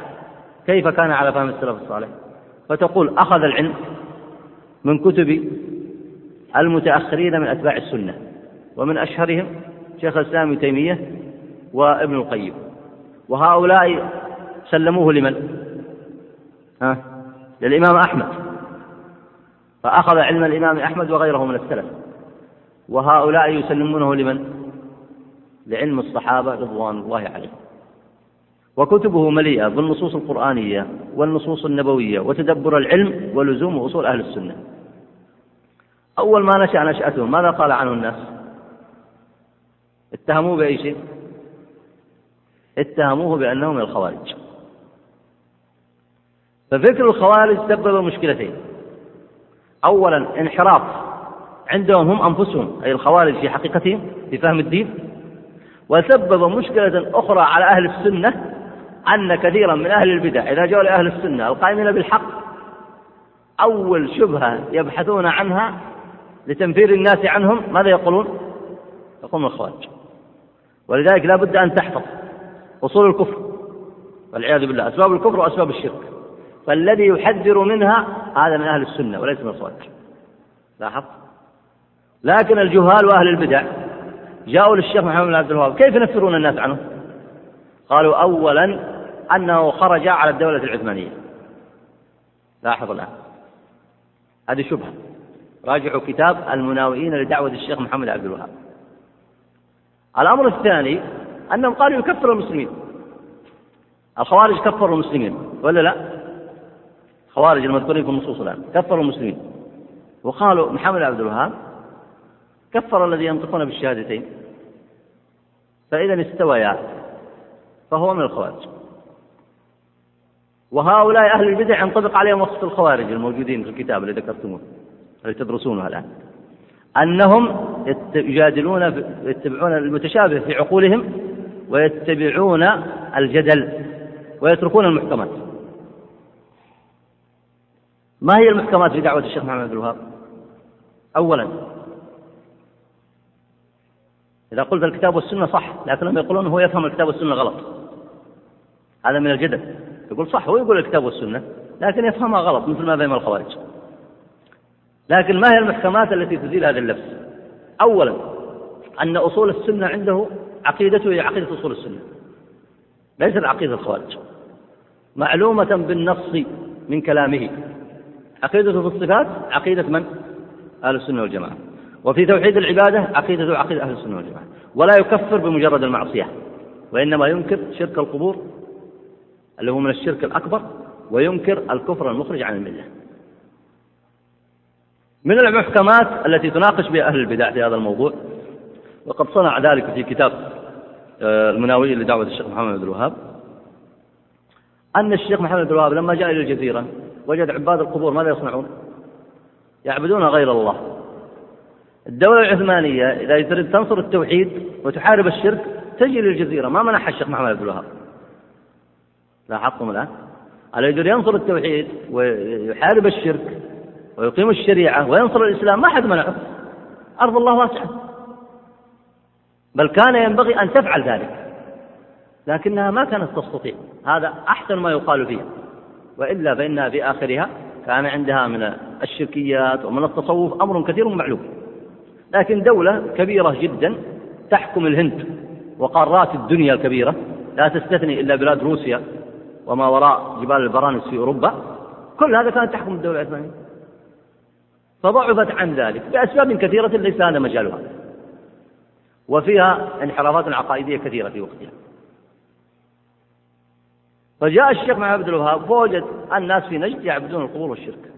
كيف كان على فهم السلف الصالح فتقول أخذ العلم من كتب المتأخرين من أتباع السنة ومن أشهرهم شيخ الإسلام ابن تيمية وابن القيم وهؤلاء سلموه لمن؟ ها؟ للإمام أحمد فأخذ علم الإمام أحمد وغيره من السلف وهؤلاء يسلمونه لمن؟ لعلم الصحابة رضوان الله عليهم وكتبه مليئة بالنصوص القرآنية والنصوص النبوية وتدبر العلم ولزوم أصول أهل السنة. أول ما نشأ نشأته ماذا قال عنه الناس؟ اتهموه بأي شيء؟ اتهموه بأنه من الخوارج. ففكر الخوارج سبب مشكلتين. أولا انحراف عندهم هم أنفسهم أي الخوارج في حقيقتهم في فهم الدين. وسبب مشكلة أخرى على أهل السنة أن كثيرا من أهل البدع إذا جاءوا لأهل السنة القائمين بالحق أول شبهة يبحثون عنها لتنفير الناس عنهم ماذا يقولون؟ يقولون الخوارج ولذلك لا بد أن تحفظ أصول الكفر والعياذ بالله أسباب الكفر وأسباب الشرك فالذي يحذر منها هذا من أهل السنة وليس من الخوارج لاحظ لكن الجهال وأهل البدع جاءوا للشيخ محمد بن عبد الوهاب كيف ينفرون الناس عنه؟ قالوا أولا أنه خرج على الدولة العثمانية. لاحظ الآن. هذه شبهة. راجعوا كتاب المناوئين لدعوة الشيخ محمد عبد الوهاب. الأمر الثاني أنهم قالوا يكفر المسلمين. الخوارج كفروا المسلمين ولا لا؟ الخوارج المذكورين في النصوص الآن كفروا المسلمين. وقالوا محمد عبد الوهاب كفر الذي ينطقون بالشهادتين فإذا استويا فهو من الخوارج. وهؤلاء أهل البدع ينطبق عليهم وصف الخوارج الموجودين في الكتاب الذي ذكرتموه الذي تدرسونه الآن. أنهم يجادلون يتبعون المتشابه في عقولهم ويتبعون الجدل ويتركون المحكمات. ما هي المحكمات في دعوة الشيخ محمد بن الوهاب؟ أولا إذا قلت الكتاب والسنة صح لكنهم يقولون هو يفهم الكتاب والسنة غلط. هذا من الجدل. يقول صح هو يقول الكتاب والسنة لكن يفهمها غلط مثل ما فهم الخوارج. لكن ما هي المحكمات التي تزيل هذا اللبس أولا أن أصول السنة عنده عقيدته هي عقيدة أصول السنة ليست عقيدة الخوارج. معلومة بالنص من كلامه. عقيدته في الصفات عقيدة من؟ أهل السنة والجماعة. وفي توحيد العبادة عقيدته عقيدة أهل السنة والجماعة. ولا يكفر بمجرد المعصية وإنما ينكر شرك القبور اللي هو من الشرك الأكبر وينكر الكفر المخرج عن الملة. من المحكمات التي تناقش بها أهل البدع في هذا الموضوع وقد صنع ذلك في كتاب آه، المناوي لدعوة الشيخ محمد بن الوهاب أن الشيخ محمد بن الوهاب لما جاء إلى الجزيرة وجد عباد القبور ماذا يصنعون؟ يعبدون غير الله. الدولة العثمانية إذا تريد تنصر التوحيد وتحارب الشرك تجي للجزيرة. ما منحها الشيخ محمد بن الوهاب. لاحظتم الآن. الذي ينصر التوحيد ويحارب الشرك ويقيم الشريعة وينصر الإسلام ما حد منعه. أرض الله واسعة. بل كان ينبغي أن تفعل ذلك. لكنها ما كانت تستطيع. هذا أحسن ما يقال فيها. وإلا فإنها في آخرها كان عندها من الشركيات ومن التصوف أمر كثير معلوم. لكن دولة كبيرة جدا تحكم الهند وقارات الدنيا الكبيرة. لا تستثني إلا بلاد روسيا. وما وراء جبال البرانس في أوروبا كل هذا كانت تحكم الدولة العثمانية. فضعفت عن ذلك بأسباب كثيرة ليس هذا مجالها. وفيها انحرافات عقائدية كثيرة في وقتها. فجاء الشيخ محمد عبد الوهاب فوجد الناس في نجد يعبدون القبور والشرك.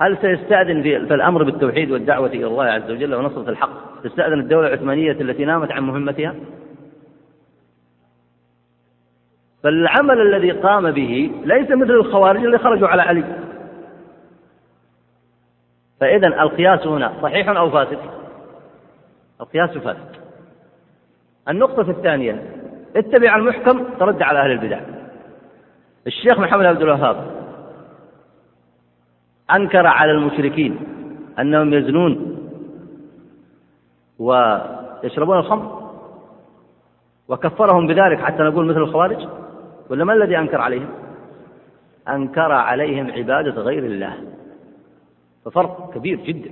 هل سيستأذن في الأمر بالتوحيد والدعوة إلى الله عز وجل ونصرة الحق؟ تستأذن الدولة العثمانية التي نامت عن مهمتها؟ فالعمل الذي قام به ليس مثل الخوارج اللي خرجوا على علي. فإذا القياس هنا صحيح أو فاسد؟ القياس فاسد. النقطة الثانية اتبع المحكم ترد على أهل البدع. الشيخ محمد عبد الوهاب أنكر على المشركين أنهم يزنون ويشربون الخمر وكفرهم بذلك حتى نقول مثل الخوارج. ولا ما الذي أنكر عليهم؟ أنكر عليهم عبادة غير الله. ففرق كبير جدا.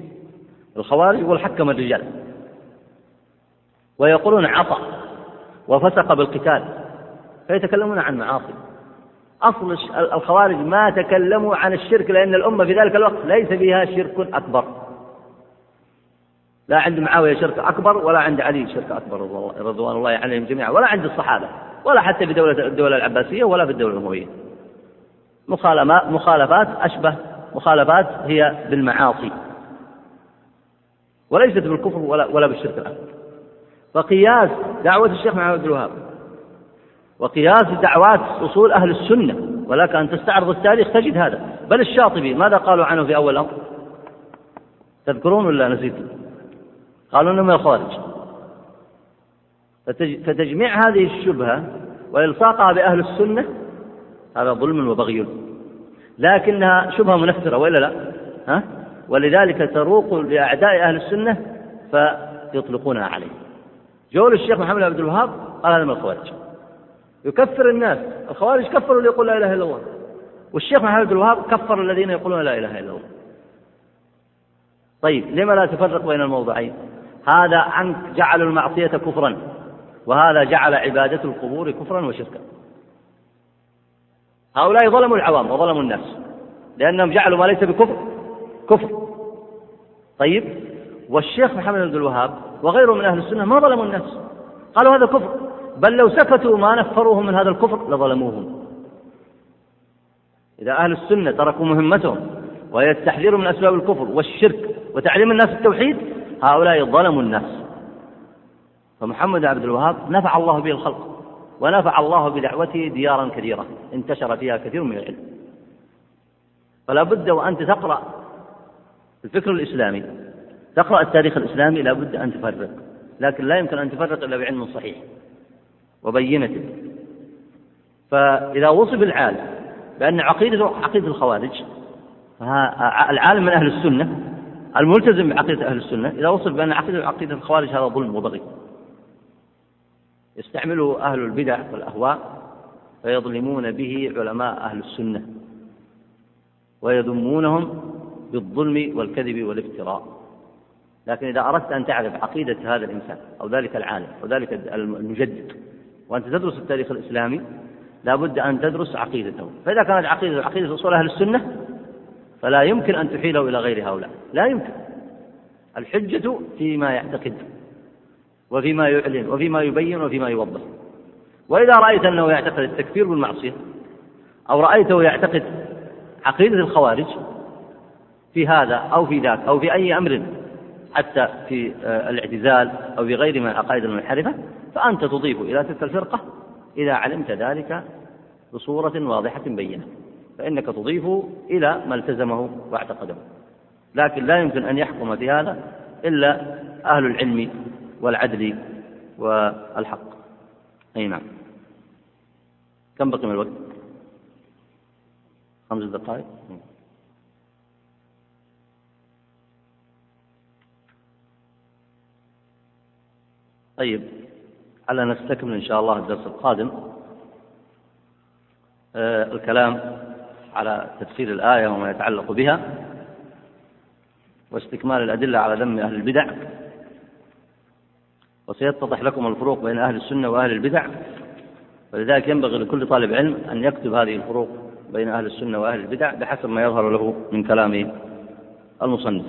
الخوارج يقول حكم الرجال. ويقولون عصى وفسق بالقتال. فيتكلمون عن معاصي. أصل الخوارج ما تكلموا عن الشرك لأن الأمة في ذلك الوقت ليس فيها شرك أكبر. لا عند معاوية شرك أكبر ولا عند علي شرك أكبر رضوان الله عليهم جميعا ولا عند الصحابة ولا حتى في دولة الدولة العباسية ولا في الدولة الأموية. مخالفات أشبه مخالفات هي بالمعاصي. وليست بالكفر ولا ولا بالشرك الأكبر فقياس دعوة الشيخ محمد عبد الوهاب. وقياس دعوات أصول أهل السنة. ولك أن تستعرض التاريخ تجد هذا. بل الشاطبي ماذا قالوا عنه في أول الأمر تذكرون ولا نسيتم؟ قالوا أنه من الخوارج. فتجميع هذه الشبهة وإلصاقها بأهل السنة هذا ظلم وبغي. لكنها شبهة منفرة وإلا لا؟ ها؟ ولذلك تروق لأعداء أهل السنة فيطلقونها عليه. جول الشيخ محمد عبد الوهاب قال هذا من الخوارج. يكفر الناس. الخوارج كفروا اللي يقول لا إله إلا الله. والشيخ محمد بن الوهاب كفر الذين يقولون لا إله إلا الله. طيب لما لا تفرق بين الموضعين؟ هذا عنك جعلوا المعصية كفرا وهذا جعل عبادة القبور كفرا وشركا. هؤلاء ظلموا العوام وظلموا الناس لأنهم جعلوا ما ليس بكفر كفر. طيب والشيخ محمد بن الوهاب وغيره من أهل السنة ما ظلموا الناس قالوا هذا كفر. بل لو سكتوا ما نفروهم من هذا الكفر لظلموهم. إذا أهل السنة تركوا مهمتهم وهي التحذير من أسباب الكفر والشرك وتعليم الناس التوحيد هؤلاء ظلموا الناس. فمحمد عبد الوهاب نفع الله به الخلق ونفع الله بدعوته ديارا كثيرة انتشر فيها كثير من العلم. فلا بد وأنت تقرأ الفكر الإسلامي تقرأ التاريخ الإسلامي لا بد أن تفرق لكن لا يمكن أن تفرق إلا بعلم صحيح وبينته فإذا وصف العالم بأن عقيدته عقيدة الخوارج العالم من أهل السنة الملتزم بعقيدة أهل السنة إذا وصف بأن عقيدة عقيدة الخوارج هذا ظلم وبغي. يستعمله أهل البدع والأهواء فيظلمون به علماء أهل السنة ويذمونهم بالظلم والكذب والافتراء. لكن إذا أردت أن تعرف عقيدة هذا الإنسان أو ذلك العالم أو ذلك المجدد وأنت تدرس التاريخ الإسلامي لا بد أن تدرس عقيدته. فإذا كانت عقيدة عقيدة أصول أهل السنة فلا يمكن أن تحيله إلى غير هؤلاء. لا يمكن. الحجة فيما يعتقد وفيما يعلن وفيما يبين وفيما يوضح. وإذا رأيت أنه يعتقد التكفير بالمعصية أو رأيته يعتقد عقيدة الخوارج في هذا أو في ذاك أو في أي أمر حتى في آه، الاعتزال أو في غير من العقائد المنحرفة فأنت تضيف إلى تلك الفرقة إذا علمت ذلك بصورة واضحة بينة. فإنك تضيف إلى ما التزمه واعتقده لكن لا يمكن أن يحكم في هذا إلا أهل العلم والعدل والحق. أي نعم. كم بقي من الوقت؟ خمس دقائق؟ طيب على نستكمل إن شاء الله الدرس القادم. آه الكلام على تفسير الآية وما يتعلق بها واستكمال الأدلة على ذم أهل البدع. وسيتضح لكم الفروق بين أهل السنة وأهل البدع. ولذلك ينبغي لكل طالب علم أن يكتب هذه الفروق بين أهل السنة وأهل البدع بحسب ما يظهر له من كلام المصنف.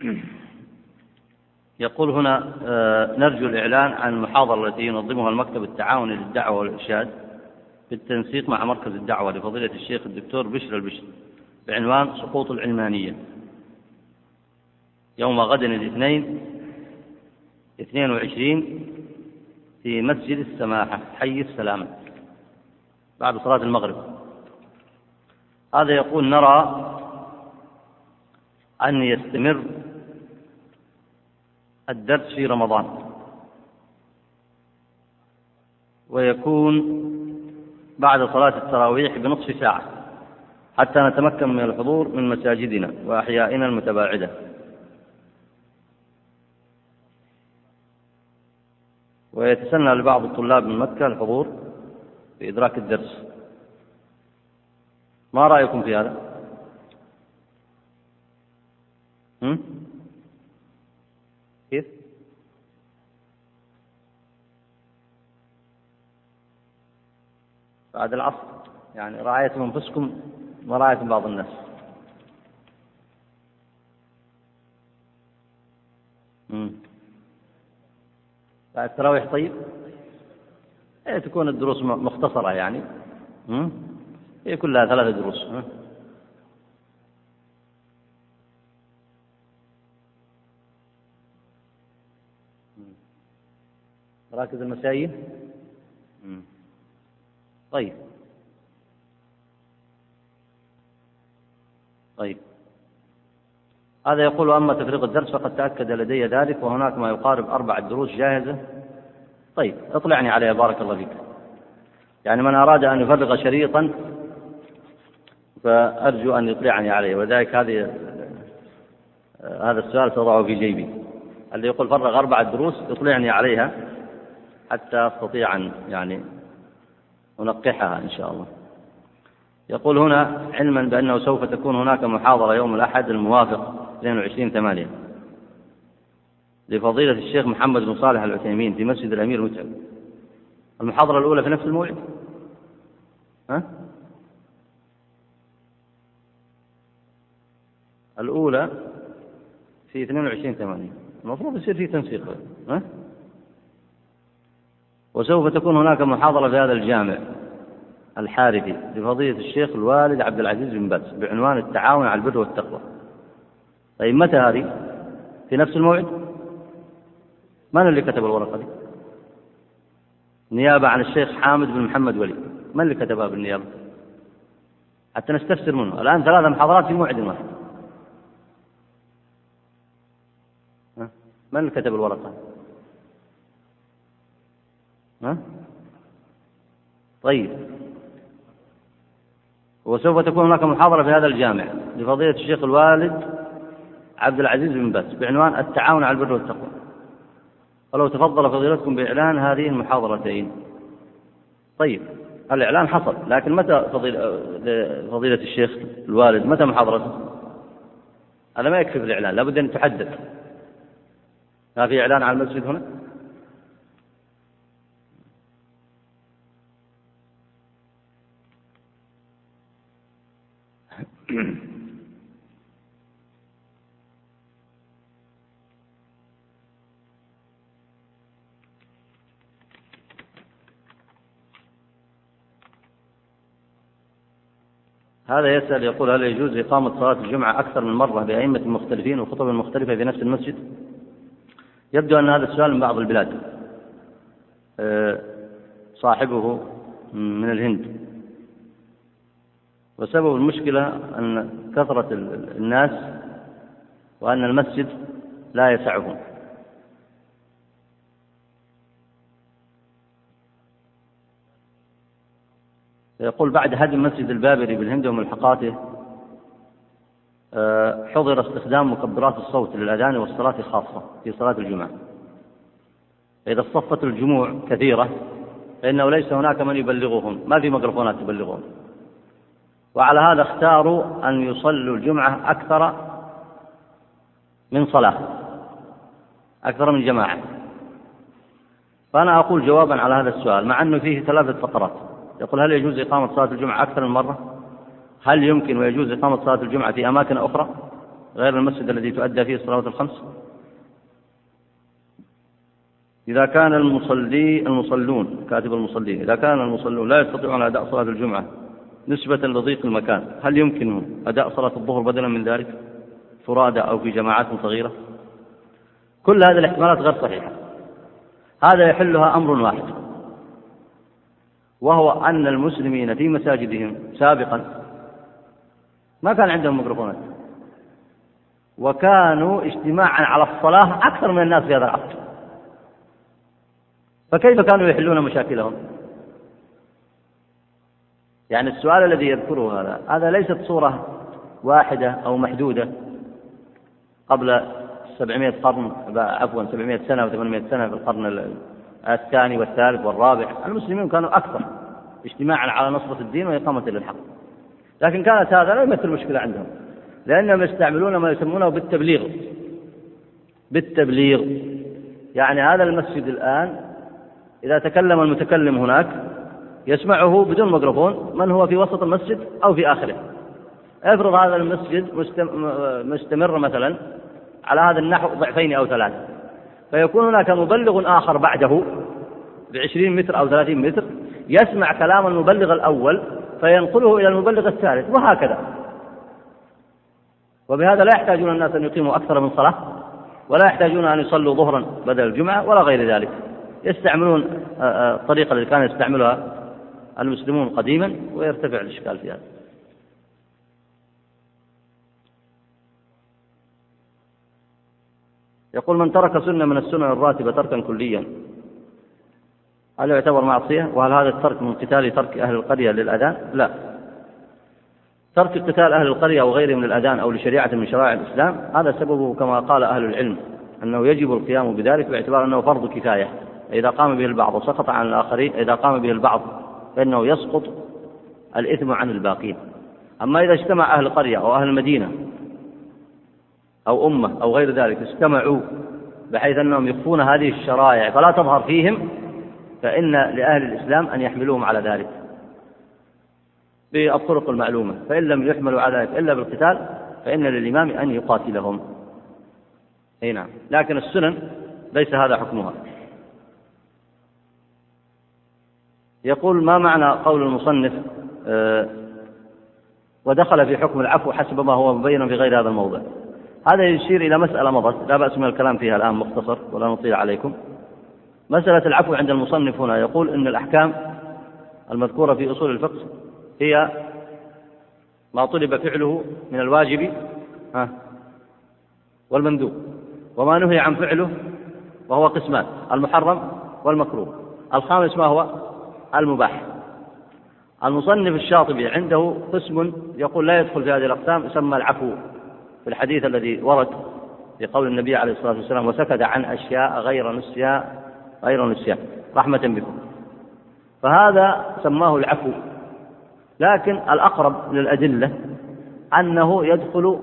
يقول هنا آه، نرجو الإعلان عن المحاضرة التي ينظمها المكتب التعاوني للدعوة والإرشاد بالتنسيق مع مركز الدعوة لفضيلة الشيخ الدكتور بشر البشر بعنوان سقوط العلمانية. يوم غد الاثنين 22 في مسجد السماحة حي السلامة بعد صلاة المغرب. هذا يقول نرى أن يستمر الدرس في رمضان ويكون بعد صلاة التراويح بنصف ساعة حتى نتمكن من الحضور من مساجدنا وأحيائنا المتباعدة ويتسنى لبعض الطلاب من مكة الحضور في إدراك الدرس ما رأيكم في هذا؟ هم؟ كيف؟ بعد العصر. يعني رعاية أنفسكم ورعاية بعض الناس. بعد التراويح طيب؟ إيه تكون الدروس مختصرة يعني. هي إيه كلها ثلاثة دروس. مراكز المساجد؟ طيب. طيب. هذا يقول أما تفريغ الدرس فقد تأكد لدي ذلك وهناك ما يقارب أربع دروس جاهزة. طيب اطلعني عليها بارك الله فيك. يعني من أراد أن يفرغ شريطا فأرجو أن يطلعني عليه وذلك هذه هذا السؤال تضعه في جيبي. اللي يقول فرغ أربع دروس يطلعني عليها حتى أستطيع أن يعني أنقحها إن شاء الله. يقول هنا علما بأنه سوف تكون هناك محاضرة يوم الأحد الموافق 22 ثمانية. لفضيلة الشيخ محمد بن صالح العثيمين في مسجد الأمير متعب المحاضرة الأولى في نفس الموعد؟ ها؟ الأولى في 22 ثمانية. المفروض يصير في تنسيق. ها؟ وسوف تكون هناك محاضرة في هذا الجامع الحارثي لفضيلة الشيخ الوالد عبد العزيز بن باز بعنوان التعاون على البر والتقوى طيب متى هذه؟ في نفس الموعد؟ من اللي كتب الورقة دي؟ نيابة عن الشيخ حامد بن محمد ولي من اللي كتبها بالنيابة؟ حتى نستفسر منه الآن ثلاثة محاضرات في موعد واحد من اللي كتب الورقة؟ ها؟ طيب. وسوف تكون هناك محاضرة في هذا الجامع لفضيلة الشيخ الوالد عبد العزيز بن باز بعنوان التعاون على البر والتقوى. ولو تفضل فضيلتكم بإعلان هذه المحاضرتين. طيب الإعلان حصل لكن متى فضيلة, الشيخ الوالد متى محاضرته؟ هذا ما يكفي في الإعلان لابد أن تحدد. ما في إعلان على المسجد هنا؟ هذا يسأل يقول هل يجوز إقامة صلاة الجمعة أكثر من مرة بأئمة مختلفين وخطب مختلفة في نفس المسجد؟ يبدو أن هذا السؤال من بعض البلاد آه، صاحبه من الهند وسبب المشكلة أن كثرة الناس وأن المسجد لا يسعهم. يقول بعد هدم مسجد البابري بالهند وملحقاته آه، حضر استخدام مكبرات الصوت للأذان والصلاة خاصة في صلاة الجمعة. إذا اصطفت الجموع كثيرة فإنه ليس هناك من يبلغهم. ما في ميكروفونات تبلغهم. وعلى هذا اختاروا أن يصلوا الجمعة أكثر من صلاة أكثر من جماعة. فأنا أقول جوابا على هذا السؤال مع أنه فيه ثلاثة فقرات. يقول هل يجوز إقامة صلاة الجمعة أكثر من مرة؟ هل يمكن ويجوز إقامة صلاة الجمعة في أماكن أخرى غير المسجد الذي تؤدى فيه الصلوات الخمس؟ إذا كان المصلي المصلون كاتب المصلين إذا كان المصلون لا يستطيعون أداء صلاة الجمعة نسبة لضيق المكان. هل يمكنهم أداء صلاة الظهر بدلا من ذلك؟ فرادى أو في جماعات صغيرة؟ كل هذه الاحتمالات غير صحيحة. هذا يحلها أمر واحد وهو أن المسلمين في مساجدهم سابقا ما كان عندهم ميكروفونات وكانوا اجتماعا على الصلاة أكثر من الناس في هذا العصر. فكيف كانوا يحلون مشاكلهم؟ يعني السؤال الذي يذكره هذا هذا ليست صورة واحدة أو محدودة. قبل 700 قرن عفوا 700 سنة و 800 سنة في القرن الثاني والثالث والرابع المسلمون كانوا أكثر اجتماعا على نصرة الدين وإقامة للحق. لكن كانت هذا لا يمثل مشكلة عندهم لأنهم يستعملون ما يسمونه بالتبليغ. بالتبليغ. يعني هذا المسجد الآن إذا تكلم المتكلم هناك يسمعه بدون ميكروفون من هو في وسط المسجد أو في آخره. افرض هذا المسجد مستمر مثلا على هذا النحو ضعفين أو ثلاثة. فيكون هناك مبلغ آخر بعده بعشرين متر أو ثلاثين متر يسمع كلام المبلغ الأول فينقله إلى المبلغ الثالث وهكذا. وبهذا لا يحتاجون الناس أن يقيموا أكثر من صلاة ولا يحتاجون أن يصلوا ظهرا بدل الجمعة ولا غير ذلك. يستعملون آه، آه، الطريقة التي كان يستعملها المسلمون قديما ويرتفع الإشكال في هذا. يقول من ترك سنة من السنن الراتبة تركا كليا هل يعتبر معصية؟ وهل هذا الترك من قتال ترك أهل القرية للأذان؟ لا. ترك قتال أهل القرية أو غيرهم للأذان أو لشريعة من شرائع الإسلام هذا سببه كما قال أهل العلم أنه يجب القيام بذلك باعتبار أنه فرض كفاية. إذا قام به البعض وسقط عن الآخرين إذا قام به البعض فإنه يسقط الإثم عن الباقين. أما إذا اجتمع أهل القرية أو أهل المدينة أو أمة أو غير ذلك اجتمعوا بحيث أنهم يخفون هذه الشرائع فلا تظهر فيهم فإن لأهل الإسلام أن يحملوهم على ذلك بالطرق المعلومة. فإن لم يحملوا على ذلك إلا بالقتال فإن للإمام أن يقاتلهم. أي نعم. لكن السنن ليس هذا حكمها. يقول ما معنى قول المصنف آه، ودخل في حكم العفو حسب ما هو مبين في غير هذا الموضع. هذا يشير إلى مسألة مضت لا بأس من الكلام فيها الآن مختصر ولا نطيل عليكم. مسألة العفو عند المصنف هنا يقول إن الأحكام المذكورة في أصول الفقه هي ما طلب فعله من الواجب والمندوب وما نهي عن فعله وهو قسمان المحرم والمكروه. الخامس ما هو؟ المباح. المصنف الشاطبي عنده قسم يقول لا يدخل في هذه الأقسام يسمى العفو. في الحديث الذي ورد في قول النبي عليه الصلاة والسلام وسكت عن أشياء غير نسيان غير نسيان رحمة بكم. فهذا سماه العفو. لكن الأقرب للأدلة أنه يدخل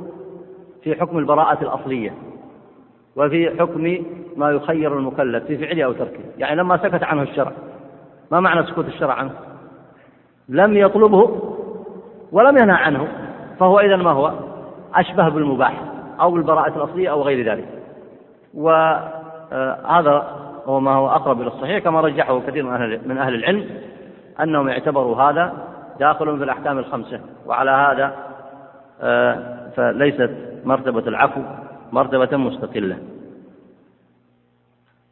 في حكم البراءة الأصلية وفي حكم ما يخير المكلف في فعله أو تركه. يعني لما سكت عنه الشرع ما معنى سكوت الشرع عنه؟ لم يطلبه ولم ينهى عنه فهو إذا ما هو؟ أشبه بالمباح أو بالبراءة الأصلية أو غير ذلك. وهذا هو ما هو أقرب إلى الصحيح كما رجحه كثير من أهل, من أهل العلم أنهم اعتبروا هذا داخل في الأحكام الخمسة وعلى هذا آه، فليست مرتبة العفو مرتبة مستقلة.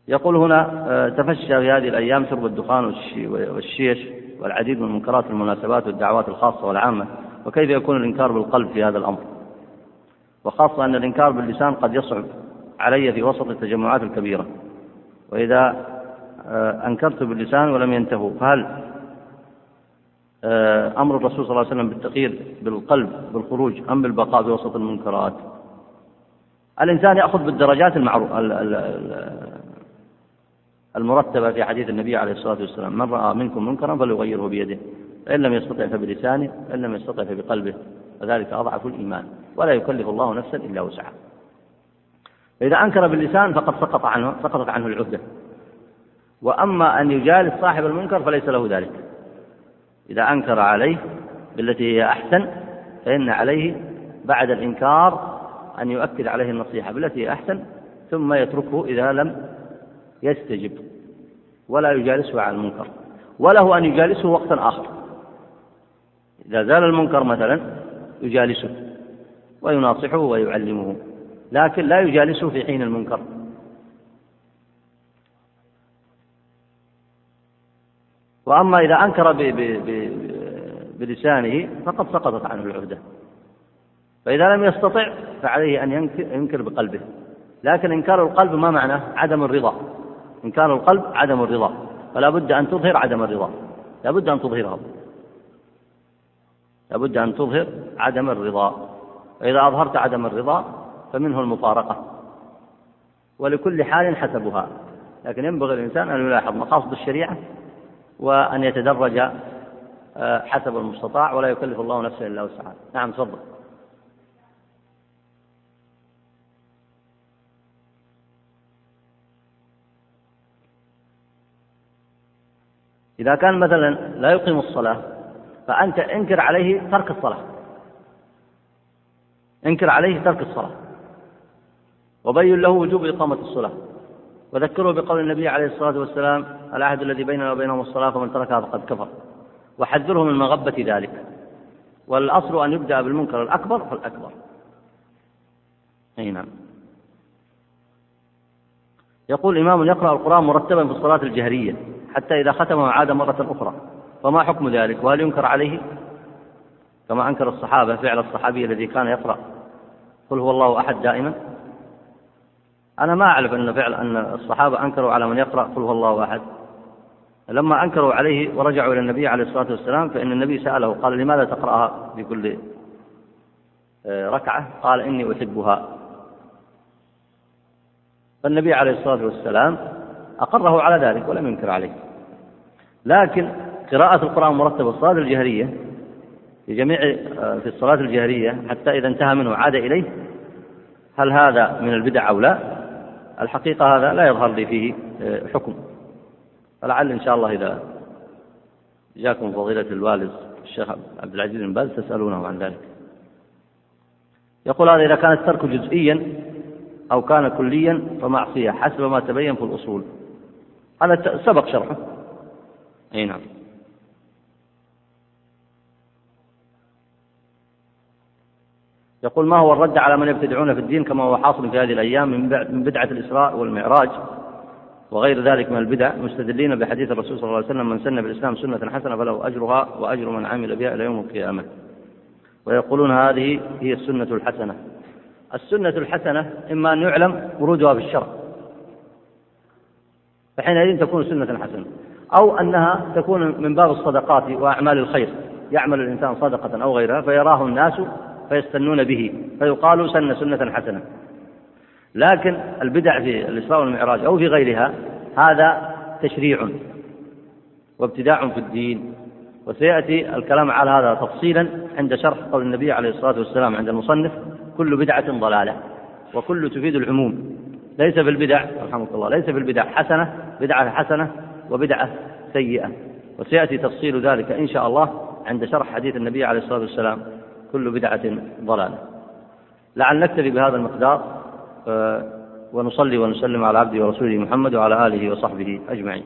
يقول هنا آه، تفشى في هذه الأيام شرب الدخان والشيش والعديد من منكرات المناسبات والدعوات الخاصة والعامة وكيف يكون الإنكار بالقلب في هذا الأمر؟ وخاصة أن الإنكار باللسان قد يصعب علي في وسط التجمعات الكبيرة. وإذا آه، أنكرت باللسان ولم ينتهوا فهل آه، أمر الرسول صلى الله عليه وسلم بالتغيير بالقلب بالخروج أم بالبقاء بوسط المنكرات؟ الإنسان يأخذ بالدرجات المعروف المرتبة في حديث النبي عليه الصلاة والسلام من رأى منكم منكرا فليغيره بيده فإن لم يستطع فبلسانه فإن لم يستطع فبقلبه. وذلك أضعف الإيمان ولا يكلف الله نفسا إلا وسعها. فإذا أنكر باللسان فقد سقط عنه سقطت عنه العهدة. وأما أن يجالس صاحب المنكر فليس له ذلك. إذا أنكر عليه بالتي هي أحسن فإن عليه بعد الإنكار أن يؤكد عليه النصيحة بالتي هي أحسن ثم يتركه إذا لم يستجب. ولا يجالسه على المنكر وله أن يجالسه وقتا آخر. إذا زال المنكر مثلا يجالسه ويناصحه ويعلمه لكن لا يجالسه في حين المنكر. وأما إذا أنكر ب ب ب بلسانه فقد سقطت عنه العهدة. فإذا لم يستطع فعليه أن ينكر بقلبه. لكن إنكار القلب ما معناه؟ عدم الرضا. إنكار القلب عدم الرضا فلا بد أن تظهر عدم الرضا. لا بد أن تظهره لا بد أن تظهر عدم الرضا. فإذا أظهرت عدم الرضا فمنه المفارقة. ولكل حال حسبها. لكن ينبغي الإنسان أن يلاحظ مقاصد الشريعة وأن يتدرج آه، حسب المستطاع ولا يكلف الله نفسا إلا وسعها. نعم تفضل. إذا كان مثلا لا يقيم الصلاة فأنت انكر عليه ترك الصلاة. انكر عليه ترك الصلاة. وبين له وجوب إقامة الصلاة. وذكره بقول النبي عليه الصلاة والسلام العهد الذي بيننا وبينهم الصلاة فمن تركها فقد كفر. وحذره من مغبة ذلك. والأصل أن يبدأ بالمنكر الأكبر فالأكبر أي نعم. يقول إمام يقرأ القرآن مرتبا في الصلاة الجهرية. حتى إذا ختمه عاد مرة أخرى. فما حكم ذلك؟ وهل ينكر عليه؟ كما أنكر الصحابة فعل الصحابي الذي كان يقرأ. قل هو الله أحد دائما. أنا ما أعرف أن فعل أن الصحابة أنكروا على من يقرأ قل هو الله أحد. لما أنكروا عليه ورجعوا إلى النبي عليه الصلاة والسلام فإن النبي سأله قال لماذا تقرأها في كل آه، ركعة؟ قال إني أحبها. فالنبي عليه الصلاة والسلام أقره على ذلك ولم ينكر عليه. لكن قراءة القرآن مرتبة الصلاة الجهرية في جميع آه، في الصلاة الجهرية حتى إذا انتهى منه عاد إليه هل هذا من البدع أو لا؟ الحقيقة هذا لا يظهر لي فيه آه، حكم. فلعل إن شاء الله إذا جاكم فضيلة الوالد الشيخ عبد العزيز بن باز تسألونه عن ذلك. يقول هذا إذا كان الترك جزئيا أو كان كليا فمعصية حسب ما تبين في الأصول. هذا سبق شرحه. أي نعم. يقول ما هو الرد على من يبتدعون في الدين كما هو حاصل في هذه الأيام من بدعة الإسراء والمعراج وغير ذلك من البدع مستدلين بحديث الرسول صلى الله عليه وسلم من سن بالإسلام سنة حسنة فله أجرها وأجر من عمل بها إلى يوم القيامة. ويقولون هذه هي السنة الحسنة. السنة الحسنة إما أن يعلم ورودها في الشرع. فحينئذ تكون سنة حسنة. أو أنها تكون من باب الصدقات وأعمال الخير. يعمل الإنسان صدقة أو غيرها فيراه الناس فيستنون به فيقال سن سنة حسنة. لكن البدع في الإسراء والمعراج أو في غيرها هذا تشريع وابتداع في الدين. وسيأتي الكلام على هذا تفصيلا عند شرح قول النبي عليه الصلاة والسلام عند المصنف كل بدعة ضلالة وكل تفيد العموم. ليس في البدع رحمك الله ليس في البدع حسنة بدعة حسنة وبدعة سيئة. وسيأتي تفصيل ذلك إن شاء الله عند شرح حديث النبي عليه الصلاة والسلام كل بدعة ضلالة. لعل نكتفي بهذا المقدار ونصلي ونسلم على عبده ورسوله محمد وعلى آله وصحبه أجمعين.